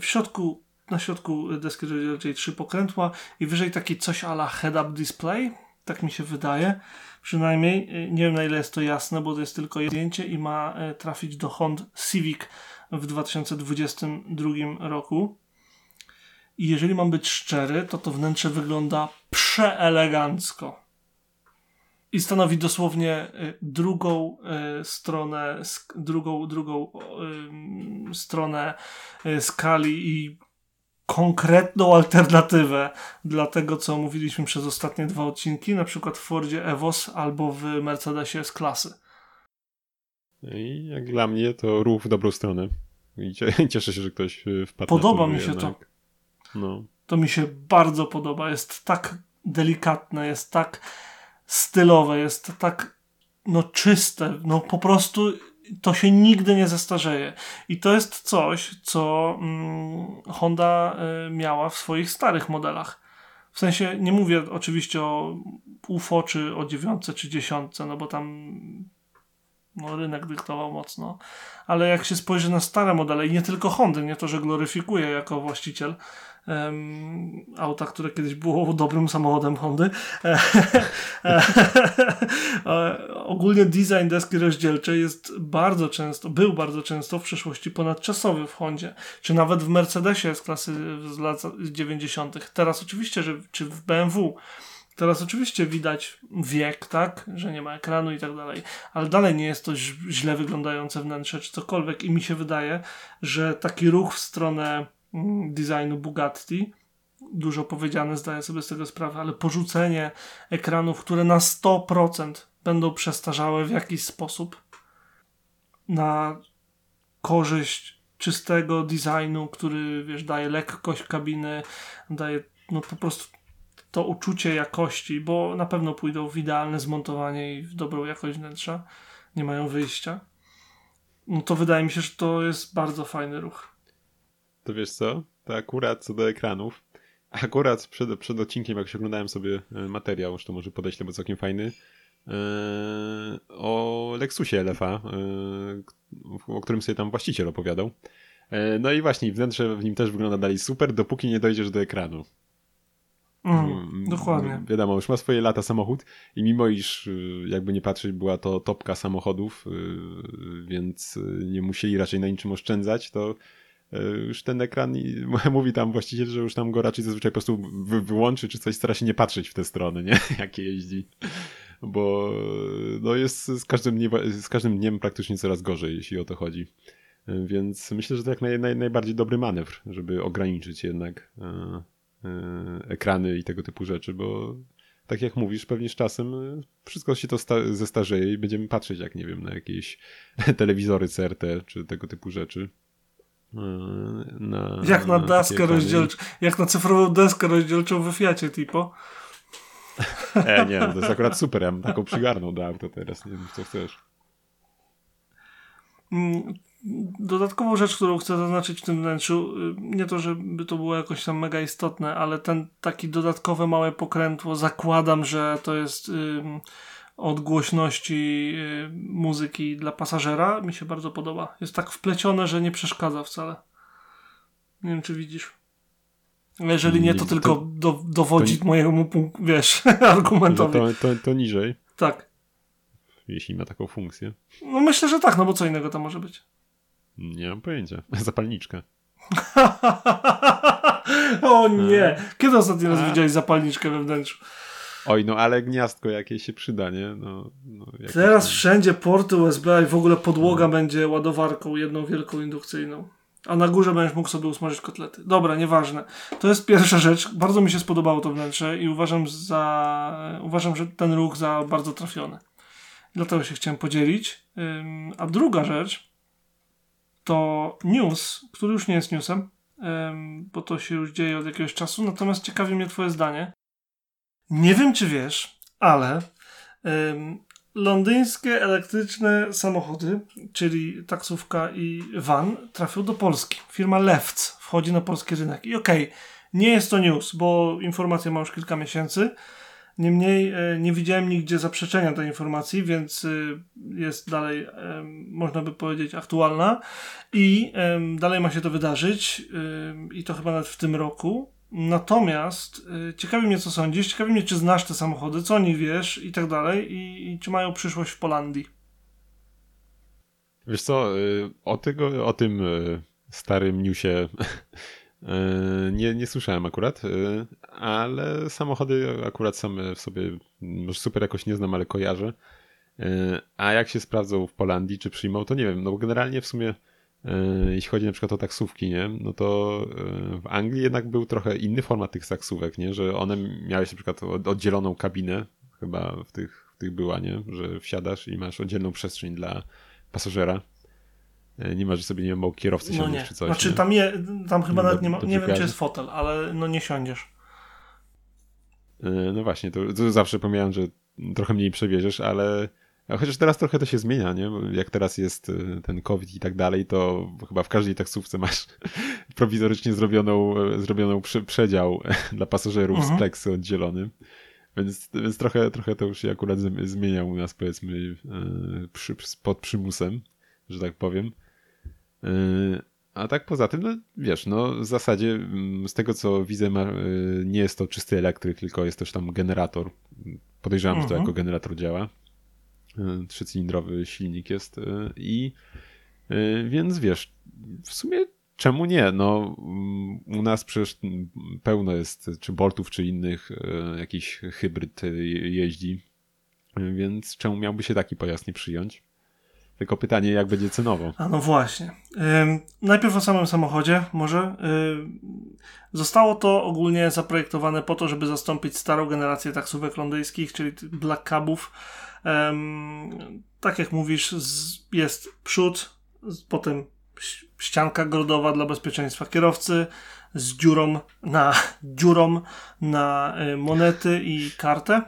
w środku, na środku deski rozdzielczej trzy pokrętła i wyżej taki coś ala head-up display, tak mi się wydaje. Przynajmniej e, nie wiem na ile jest to jasne, bo to jest tylko zdjęcie i ma e, trafić do Honda Civic w 2022 roku. I jeżeli mam być szczery, to to wnętrze wygląda przeelegancko. I stanowi dosłownie y, drugą y, stronę, drugą, drugą y, stronę skali i konkretną alternatywę dla tego, co mówiliśmy przez ostatnie dwa odcinki, na przykład w Fordzie Evos albo w Mercedesie z klasy. I jak dla mnie to ruch w dobrą stronę. I cieszę się, że ktoś wpadł Podoba mi się jednak. to. No. To mi się bardzo podoba. Jest tak delikatne, jest tak stylowe, jest tak no czyste, no po prostu to się nigdy nie zestarzeje. I to jest coś, co mm, Honda y, miała w swoich starych modelach. W sensie nie mówię oczywiście o UFO czy o dziewiątce czy dziesiątce, no bo tam no, rynek dyktował mocno. Ale jak się spojrzy na stare modele i nie tylko Hondy, nie to, że gloryfikuje jako właściciel, um, auta, które kiedyś było dobrym samochodem Hondy. E, e, e, ogólnie design deski rozdzielczej jest bardzo często, był bardzo często w przeszłości ponadczasowy w Hondzie, czy nawet w Mercedesie z klasy z lat 90. Teraz oczywiście, że czy w BMW. Teraz oczywiście widać wiek, tak, że nie ma ekranu i tak dalej, ale dalej nie jest to źle wyglądające wnętrze czy cokolwiek i mi się wydaje, że taki ruch w stronę Mm, designu Bugatti. Dużo powiedziane, zdaję sobie z tego sprawę, ale porzucenie ekranów, które na 100% będą przestarzałe w jakiś sposób na korzyść czystego designu, który wiesz, daje lekkość kabiny, daje no po prostu to uczucie jakości, bo na pewno pójdą w idealne zmontowanie i w dobrą jakość wnętrza, nie mają wyjścia. No to wydaje mi się, że to jest bardzo fajny ruch to wiesz co? To akurat co do ekranów. Akurat przed, przed odcinkiem, jak się oglądałem sobie e, materiał, już to może podeślę, bo całkiem fajny, yy, o Lexusie LFA, yy, o którym sobie tam właściciel opowiadał. No i właśnie, wnętrze w nim też wygląda dalej super, dopóki nie dojdziesz do ekranu. Mm, dokładnie. Wiadomo, już ma swoje lata samochód i mimo iż jakby nie patrzeć była to topka samochodów, więc nie musieli raczej na niczym oszczędzać, to już ten ekran i mówi tam właściciel, że już tam go raczej zazwyczaj po prostu wy, wyłączy, czy coś stara się nie patrzeć w te strony, nie? Jakie jeździ. Bo no jest z każdym, dniem, z każdym dniem praktycznie coraz gorzej, jeśli o to chodzi. Więc myślę, że to jak naj, naj, najbardziej dobry manewr, żeby ograniczyć jednak e, ekrany i tego typu rzeczy, bo tak jak mówisz, pewnie z czasem e, wszystko się to sta- zestarzeje i będziemy patrzeć, jak nie wiem, na jakieś telewizory CRT czy tego typu rzeczy. Na, jak na deskę rozdzielczą, jak na cyfrową deskę rozdzielczą we Fiacie tipo. E, nie, to jest akurat super, ja bym taką przygarnął do auta teraz, nie wiem co chcesz. Mm, dodatkową rzecz, którą chcę zaznaczyć w tym wnętrzu, y, nie to, żeby to było jakoś tam mega istotne, ale ten taki dodatkowe małe pokrętło, zakładam, że to jest... Od głośności y, muzyki dla pasażera mi się bardzo podoba. Jest tak wplecione, że nie przeszkadza wcale. Nie wiem, czy widzisz. Jeżeli nie, to, to tylko do, dowodzi to, mojemu, wiesz, argumentowi. To, to, to niżej. Tak. Jeśli ma taką funkcję. No myślę, że tak, no bo co innego to może być? Nie mam pojęcia. Zapalniczka. o nie! Kiedy ostatni raz widziałeś zapalniczkę we wnętrzu? Oj, no ale gniazdko jakieś się przyda, nie? No, no Teraz tam... wszędzie porty USB i w ogóle podłoga no. będzie ładowarką jedną wielką indukcyjną. A na górze będziesz mógł sobie usmażyć kotlety. Dobra, nieważne. To jest pierwsza rzecz. Bardzo mi się spodobało to wnętrze i uważam za uważam, że ten ruch za bardzo trafiony. Dlatego się chciałem podzielić. A druga rzecz to news, który już nie jest newsem, bo to się już dzieje od jakiegoś czasu. Natomiast ciekawi mnie Twoje zdanie. Nie wiem, czy wiesz, ale londyńskie elektryczne samochody, czyli taksówka i van, trafią do Polski. Firma Lefts wchodzi na polski rynek. I okej, okay, nie jest to news, bo informacja ma już kilka miesięcy. Niemniej e, nie widziałem nigdzie zaprzeczenia tej informacji, więc e, jest dalej, można by powiedzieć, aktualna i dalej ma się to wydarzyć i to chyba nawet w tym roku. Natomiast ciekawi mnie, co sądzisz, ciekawi mnie, czy znasz te samochody, co o nich wiesz i tak dalej i, czy mają przyszłość w Polandii. Wiesz co, o, tego, o tym starym newsie E, nie, nie słyszałem akurat, e, ale samochody akurat same w sobie super jakoś nie znam, ale kojarzę. E, a jak się sprawdzą w Polandii, czy przyjmą, to nie wiem. No generalnie w sumie, jeśli chodzi na przykład o taksówki, nie, no to w Anglii jednak był trochę inny format tych taksówek, nie, że one miały się na przykład oddzieloną kabinę, chyba w tych, w tych była, nie, że wsiadasz i masz oddzielną przestrzeń dla pasażera E, nie ma, że sobie nie wiem, kierowcy no siądziesz czy coś. Znaczy nie? tam, je, tam chyba no, nawet nie ma, nie wiem czy jest fotel, ale no nie siądziesz. E, no właśnie, to, to zawsze pomijałem, że trochę mniej przewieziesz, ale chociaż teraz trochę to się zmienia, nie? Jak teraz jest e, ten COVID i tak dalej, to chyba w każdej taksówce masz prowizorycznie zrobioną, zrobioną przedział dla pasażerów mhm. z pleksy oddzielony. Więc, więc trochę, trochę to już się akurat zmieniał u nas, powiedzmy, przy, pod przymusem, że tak powiem. Yy, a tak poza tym, no wiesz, no w zasadzie mm, z tego co widzę, ma, yy, nie jest to czysty elektryk, tylko jest też tam generator. Podejrzewam, mhm. że to mhm. jako generator działa. Yy, trzycylindrowy silnik jest i więc wiesz, w sumie czemu nie? No mm, u nas przecież pełno jest czy Boltów, czy innych jakiś hybryd jeździ, więc czemu miałby się taki pojazd nie przyjąć? Tylko pytanie, jak będzie cenowo. A no właśnie. Najpierw o samym samochodzie, może. Zostało to ogólnie zaprojektowane po to, żeby zastąpić starą generację taksówek londyńskich, czyli Black Cabów. Tak jak mówisz, jest przód, potem ścianka grodowa dla bezpieczeństwa kierowcy z dziurą na, dziurą na y, monety i kartę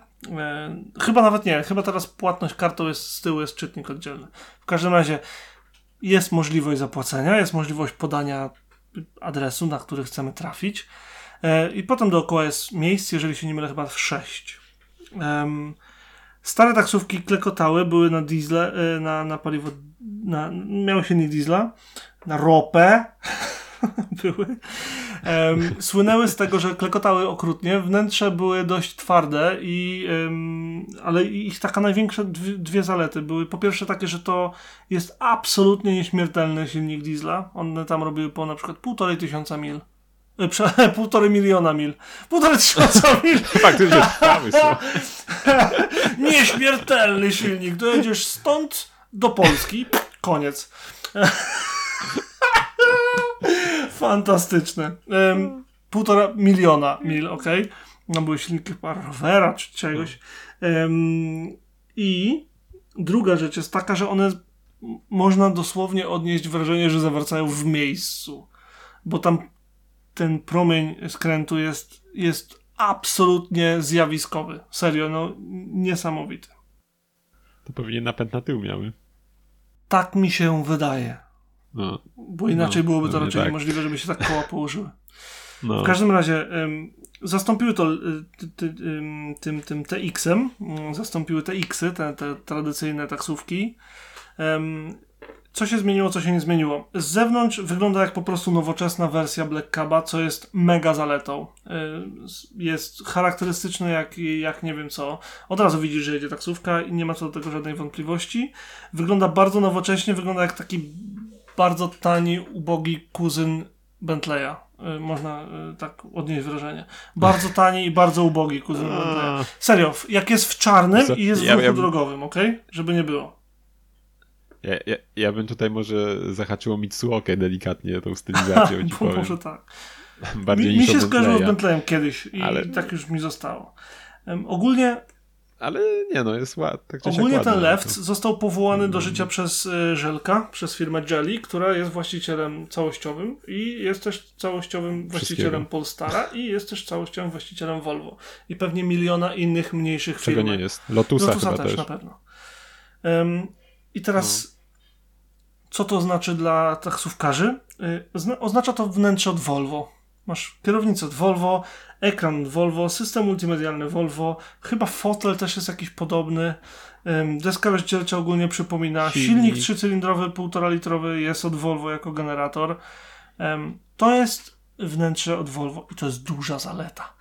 chyba nawet nie, chyba teraz płatność kartą jest z tyłu, jest czytnik oddzielny. W każdym razie jest możliwość zapłacenia, jest możliwość podania adresu, na który chcemy trafić. E, I potem dookoła jest miejsc, jeżeli się nie mylę, chyba w sześć. Stare taksówki klekotały, były na diesle, e, na, na paliwo, na, miały silnik diesla, na ropę, były. Um, słynęły z tego, że klekotały okrutnie. Wnętrze były dość twarde, i, um, ale ich taka największa dwie, dwie, zalety były. Po pierwsze takie, że to jest absolutnie nieśmiertelny silnik diesla. One tam robiły po na przykład półtorej tysiąca mil. E, prze, półtorej miliona mil. Półtorej tysiąca mil. Faktycznie. Nieśmiertelny silnik. Dojedziesz stąd do Polski. Koniec. Fantastyczne. Um, półtora miliona mil, ok? No były silniki chyba rowera czy czegoś. Um, I druga rzecz jest taka, że one można dosłownie odnieść wrażenie, że zawracają w miejscu. Bo tam ten promień skrętu jest, jest absolutnie zjawiskowy. Serio, no niesamowity. To pewnie napęd na tył miały. Tak mi się wydaje. No. Bo inaczej no, byłoby to raczej tak. niemożliwe, żeby się tak koła położyły. No. W każdym razie um, zastąpiły to y, tym, tym TX-em, um, zastąpiły TX-y, te, te tradycyjne taksówki. Um, co się zmieniło, co się nie zmieniło? Z zewnątrz wygląda jak po prostu nowoczesna wersja Black Caba, co jest mega zaletą. Y, jest charakterystyczny jak, jak nie wiem co. Od razu widzisz, że jedzie taksówka i nie ma co do tego żadnej wątpliwości. Wygląda bardzo nowocześnie, wygląda jak taki bardzo tani, ubogi kuzyn Bentleya. Y, można y, tak odnieść wrażenie. Bardzo tani i bardzo ubogi kuzyn Bentleya. Serio, jak jest w czarnym i jest w ruchu ja, drogowym, ok? Żeby nie było. Ja, ja, ja bym tutaj może zahaczyło Mitsuokę delikatnie tą stylizacją. ci powiem. Może tak. Bardziej mi, mi się skojarzyło z Bentleyem kiedyś i Ale... tak już mi zostało. Um, ogólnie ale nie no, jest ład, tak Ogólnie ten Left został powołany do życia przez y, Żelka, przez firmę Jelly, która jest właścicielem całościowym i jest też całościowym właścicielem Polstara i jest też całościowym właścicielem Volvo. I pewnie miliona innych mniejszych firm. Czego nie jest? Lotusa, Lotusa też, też, na pewno. Um, I teraz no. co to znaczy dla taksówkarzy? Y, oznacza to wnętrze od Volvo Masz kierownicę od Volvo, ekran Volvo, system multimedialny Volvo, chyba fotel też jest jakiś podobny. Deska rozdzielcza ogólnie przypomina. Silnik, trzycylindrowy, 1,5 litrowy jest od Volvo jako generator. To jest wnętrze od Volvo i to jest duża zaleta.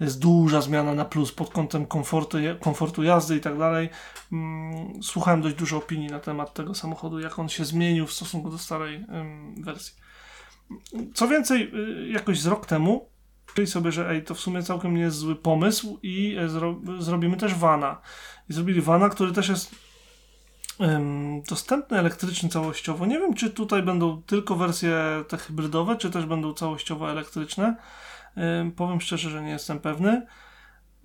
Jest duża zmiana na plus pod kątem komfortu, komfortu jazdy i tak dalej. Mm, słuchałem dość dużo opinii na temat tego samochodu, jak on się zmienił w stosunku do starej wersji. Co więcej, y, jakoś z rok temu myśleli sobie, że ej, to w sumie całkiem nie jest zły pomysł i e, zro zrobimy też vana. I zrobili vana, który też jest ym, dostępny elektrycznie całościowo. Nie wiem, czy tutaj będą tylko wersje te hybrydowe, czy też będą całościowo elektryczne. Ym, powiem szczerze, że nie jestem pewny.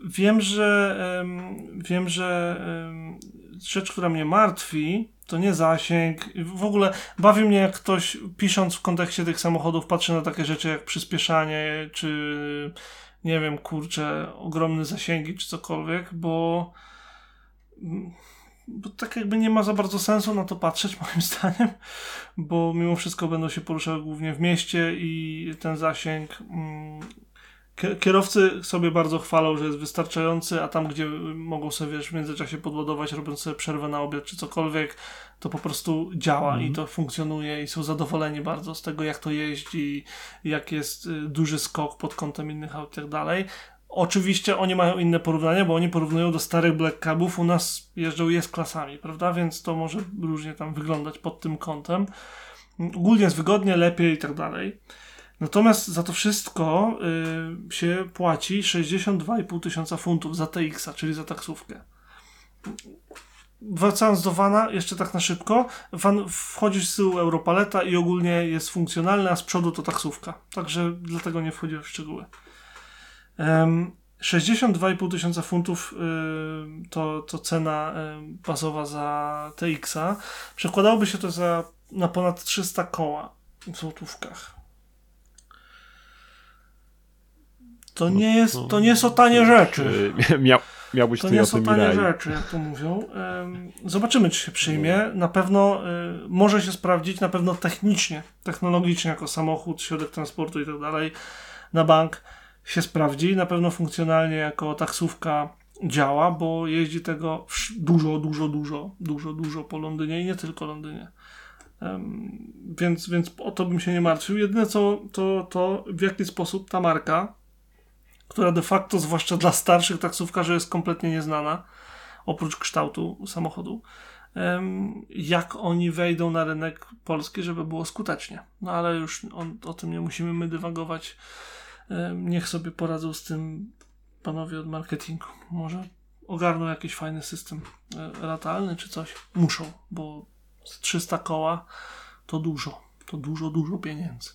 Wiem, że wiem, że rzecz, która mnie martwi, to nie zasięg. W ogóle bawi mnie, jak ktoś pisząc w kontekście tych samochodów patrzy na takie rzeczy jak przyspieszanie, czy nie wiem, kurczę, ogromne zasięgi, czy cokolwiek, bo, bo tak jakby nie ma za bardzo sensu na to patrzeć, moim zdaniem, bo mimo wszystko będą się poruszały głównie w mieście i ten zasięg mm, Kierowcy sobie bardzo chwalą, że jest wystarczający, a tam, gdzie mogą sobie wiesz, w międzyczasie podładować, robiąc sobie przerwę na obiad czy cokolwiek, to po prostu działa mm. i to funkcjonuje i są zadowoleni bardzo z tego, jak to jeździ, jak jest y, duży skok pod kątem innych aut i tak dalej. Oczywiście oni mają inne porównania, bo oni porównują do starych Black Cabów, u nas jeżdżą je z klasami, prawda? Więc to może różnie tam wyglądać pod tym kątem. Ogólnie jest wygodnie, lepiej i tak dalej. Natomiast za to wszystko y, się płaci 62,5 tysiąca funtów za TX-a, czyli za taksówkę. Wracając do Vana, jeszcze tak na szybko. Van wchodzisz z tyłu Europaleta i ogólnie jest funkcjonalny, a z przodu to taksówka. Także dlatego nie wchodzę w szczegóły. Um, 62,5 tysiąca funtów y, to, to cena y, bazowa za TX-a. Przekładałoby się to za, na ponad 300 koła w złotówkach. To no, nie jest, no, to nie są tanie rzeczy. Miał, miałbyś to nie są tanie rzeczy, jak to mówią. Zobaczymy, czy się przyjmie. Na pewno y, może się sprawdzić, na pewno technicznie, technologicznie, jako samochód, środek transportu i tak dalej, na bank się sprawdzi. Na pewno funkcjonalnie jako taksówka działa, bo jeździ tego dużo, dużo, dużo, dużo, dużo po Londynie i nie tylko Londynie. Więc, więc o to bym się nie martwił. Jedyne co, to, to w jaki sposób ta marka która de facto, zwłaszcza dla starszych taksówkarzy, jest kompletnie nieznana, oprócz kształtu samochodu. Jak oni wejdą na rynek polski, żeby było skutecznie. No ale już on, o tym nie musimy my dywagować. Niech sobie poradzą z tym panowie od marketingu. Może ogarną jakiś fajny system e, ratalny czy coś. Muszą, bo 300 koła to dużo. To dużo, dużo pieniędzy.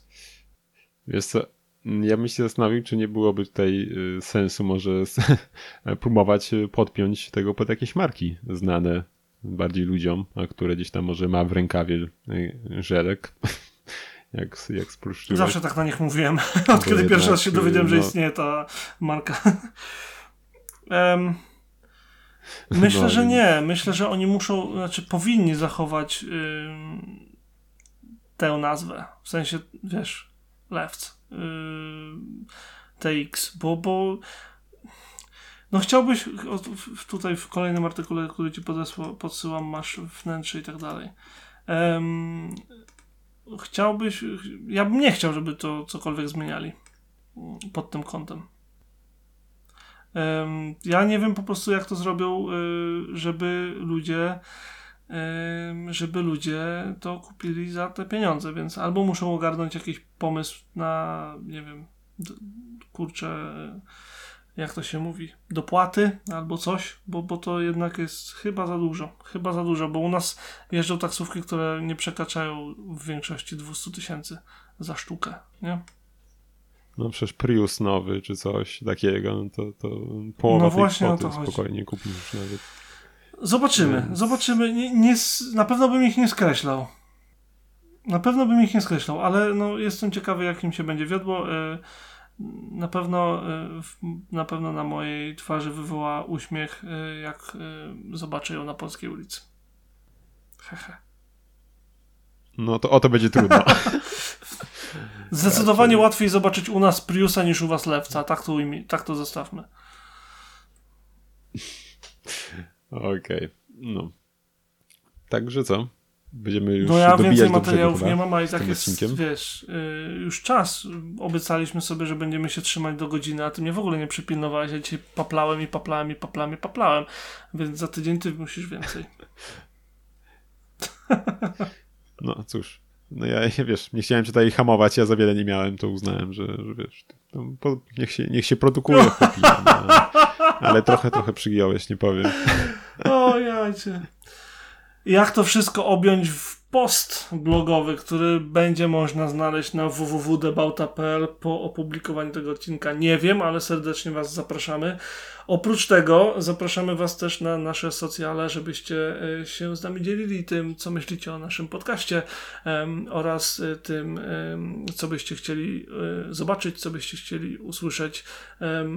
Wiesz co, ja bym się zastanowił, czy nie byłoby tutaj y, sensu może próbować y, podpiąć tego pod jakieś marki znane bardziej ludziom, a które gdzieś tam może ma w rękawie y, żelek. Jak, jak spruszczyłeś. Zawsze tak na nich mówiłem. Od kiedy pierwszy raz się dowiedziałem, no... że istnieje ta marka. um, myślę, no, że nie. Myślę, że oni muszą, znaczy powinni zachować tę nazwę. W sensie, wiesz, left TX, bo, bo no chciałbyś, tutaj w kolejnym artykule, który ci podsyłam, masz wnętrze i tak dalej. Um, chciałbyś, ja bym nie chciał, żeby to cokolwiek zmieniali pod tym kątem. Um, ja nie wiem po prostu, jak to zrobią, y, żeby ludzie żeby ludzie to kupili za te pieniądze, więc albo muszą ogarnąć jakiś pomysł na, nie wiem, kurczę, jak to się mówi, dopłaty albo coś, bo, bo to jednak jest chyba za dużo. Chyba za dużo, bo u nas jeżdżą taksówki, które nie przekraczają w większości 200 tysięcy za sztukę, nie? No przecież Prius nowy czy coś takiego, no to, to połowa no tej kwoty spokojnie kupisz nawet. Zobaczymy, zobaczymy. Nie, nie, na pewno bym ich nie skreślał. Na pewno bym ich nie skreślał, ale no, jestem ciekawy, jak im się będzie wiodło. E, na pewno, e, na pewno na mojej twarzy wywoła uśmiech, e, jak zobaczę ją na polskiej ulicy. Hehe. No to o to będzie trudno. Zdecydowanie łatwiej zobaczyć u nas Priusa niż u was Lewca. Tak to, ujmij, tak to zostawmy. Okej, okay. no. Także co? Będziemy już No ja więcej materiałów brzegu, nie mam, a i tak jest, odcinkiem. wiesz, yy, już czas. Obiecaliśmy sobie, że będziemy się trzymać do godziny, a ty mnie w ogóle nie przypilnowałeś. Ja dzisiaj paplałem i paplałem i paplałem i paplałem. Więc za tydzień ty musisz więcej. No cóż. No ja, wiesz, nie chciałem cię tutaj hamować, ja za wiele nie miałem, to uznałem, że, że wiesz, to, po, niech, się, niech się produkuje w popijam, ale, ale trochę, trochę przygiąłeś, nie powiem. O jacie. Jak to wszystko objąć w post blogowy, który będzie można znaleźć na www.debauta.pl po opublikowaniu tego odcinka. Nie wiem, ale serdecznie Was zapraszamy. Oprócz tego zapraszamy Was też na nasze socjale, żebyście e, się z nami dzielili tym, co myślicie o naszym podcaście oraz e, tym, co byście chcieli um, zobaczyć, co byście chcieli usłyszeć,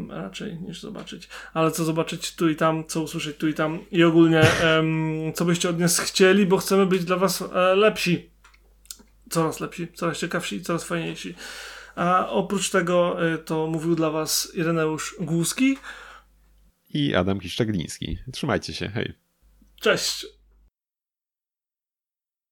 raczej niż zobaczyć, ale co zobaczyć tu i tam, co usłyszeć tu i tam i ogólnie co byście od nas chcieli, bo chcemy być dla Was e, lepsi. Coraz lepsi, coraz ciekawsi coraz fajniejsi. A oprócz tego to mówił dla Was Ireneusz Głuski i Adam Kiszczagliński. Trzymajcie się, hej. Cześć.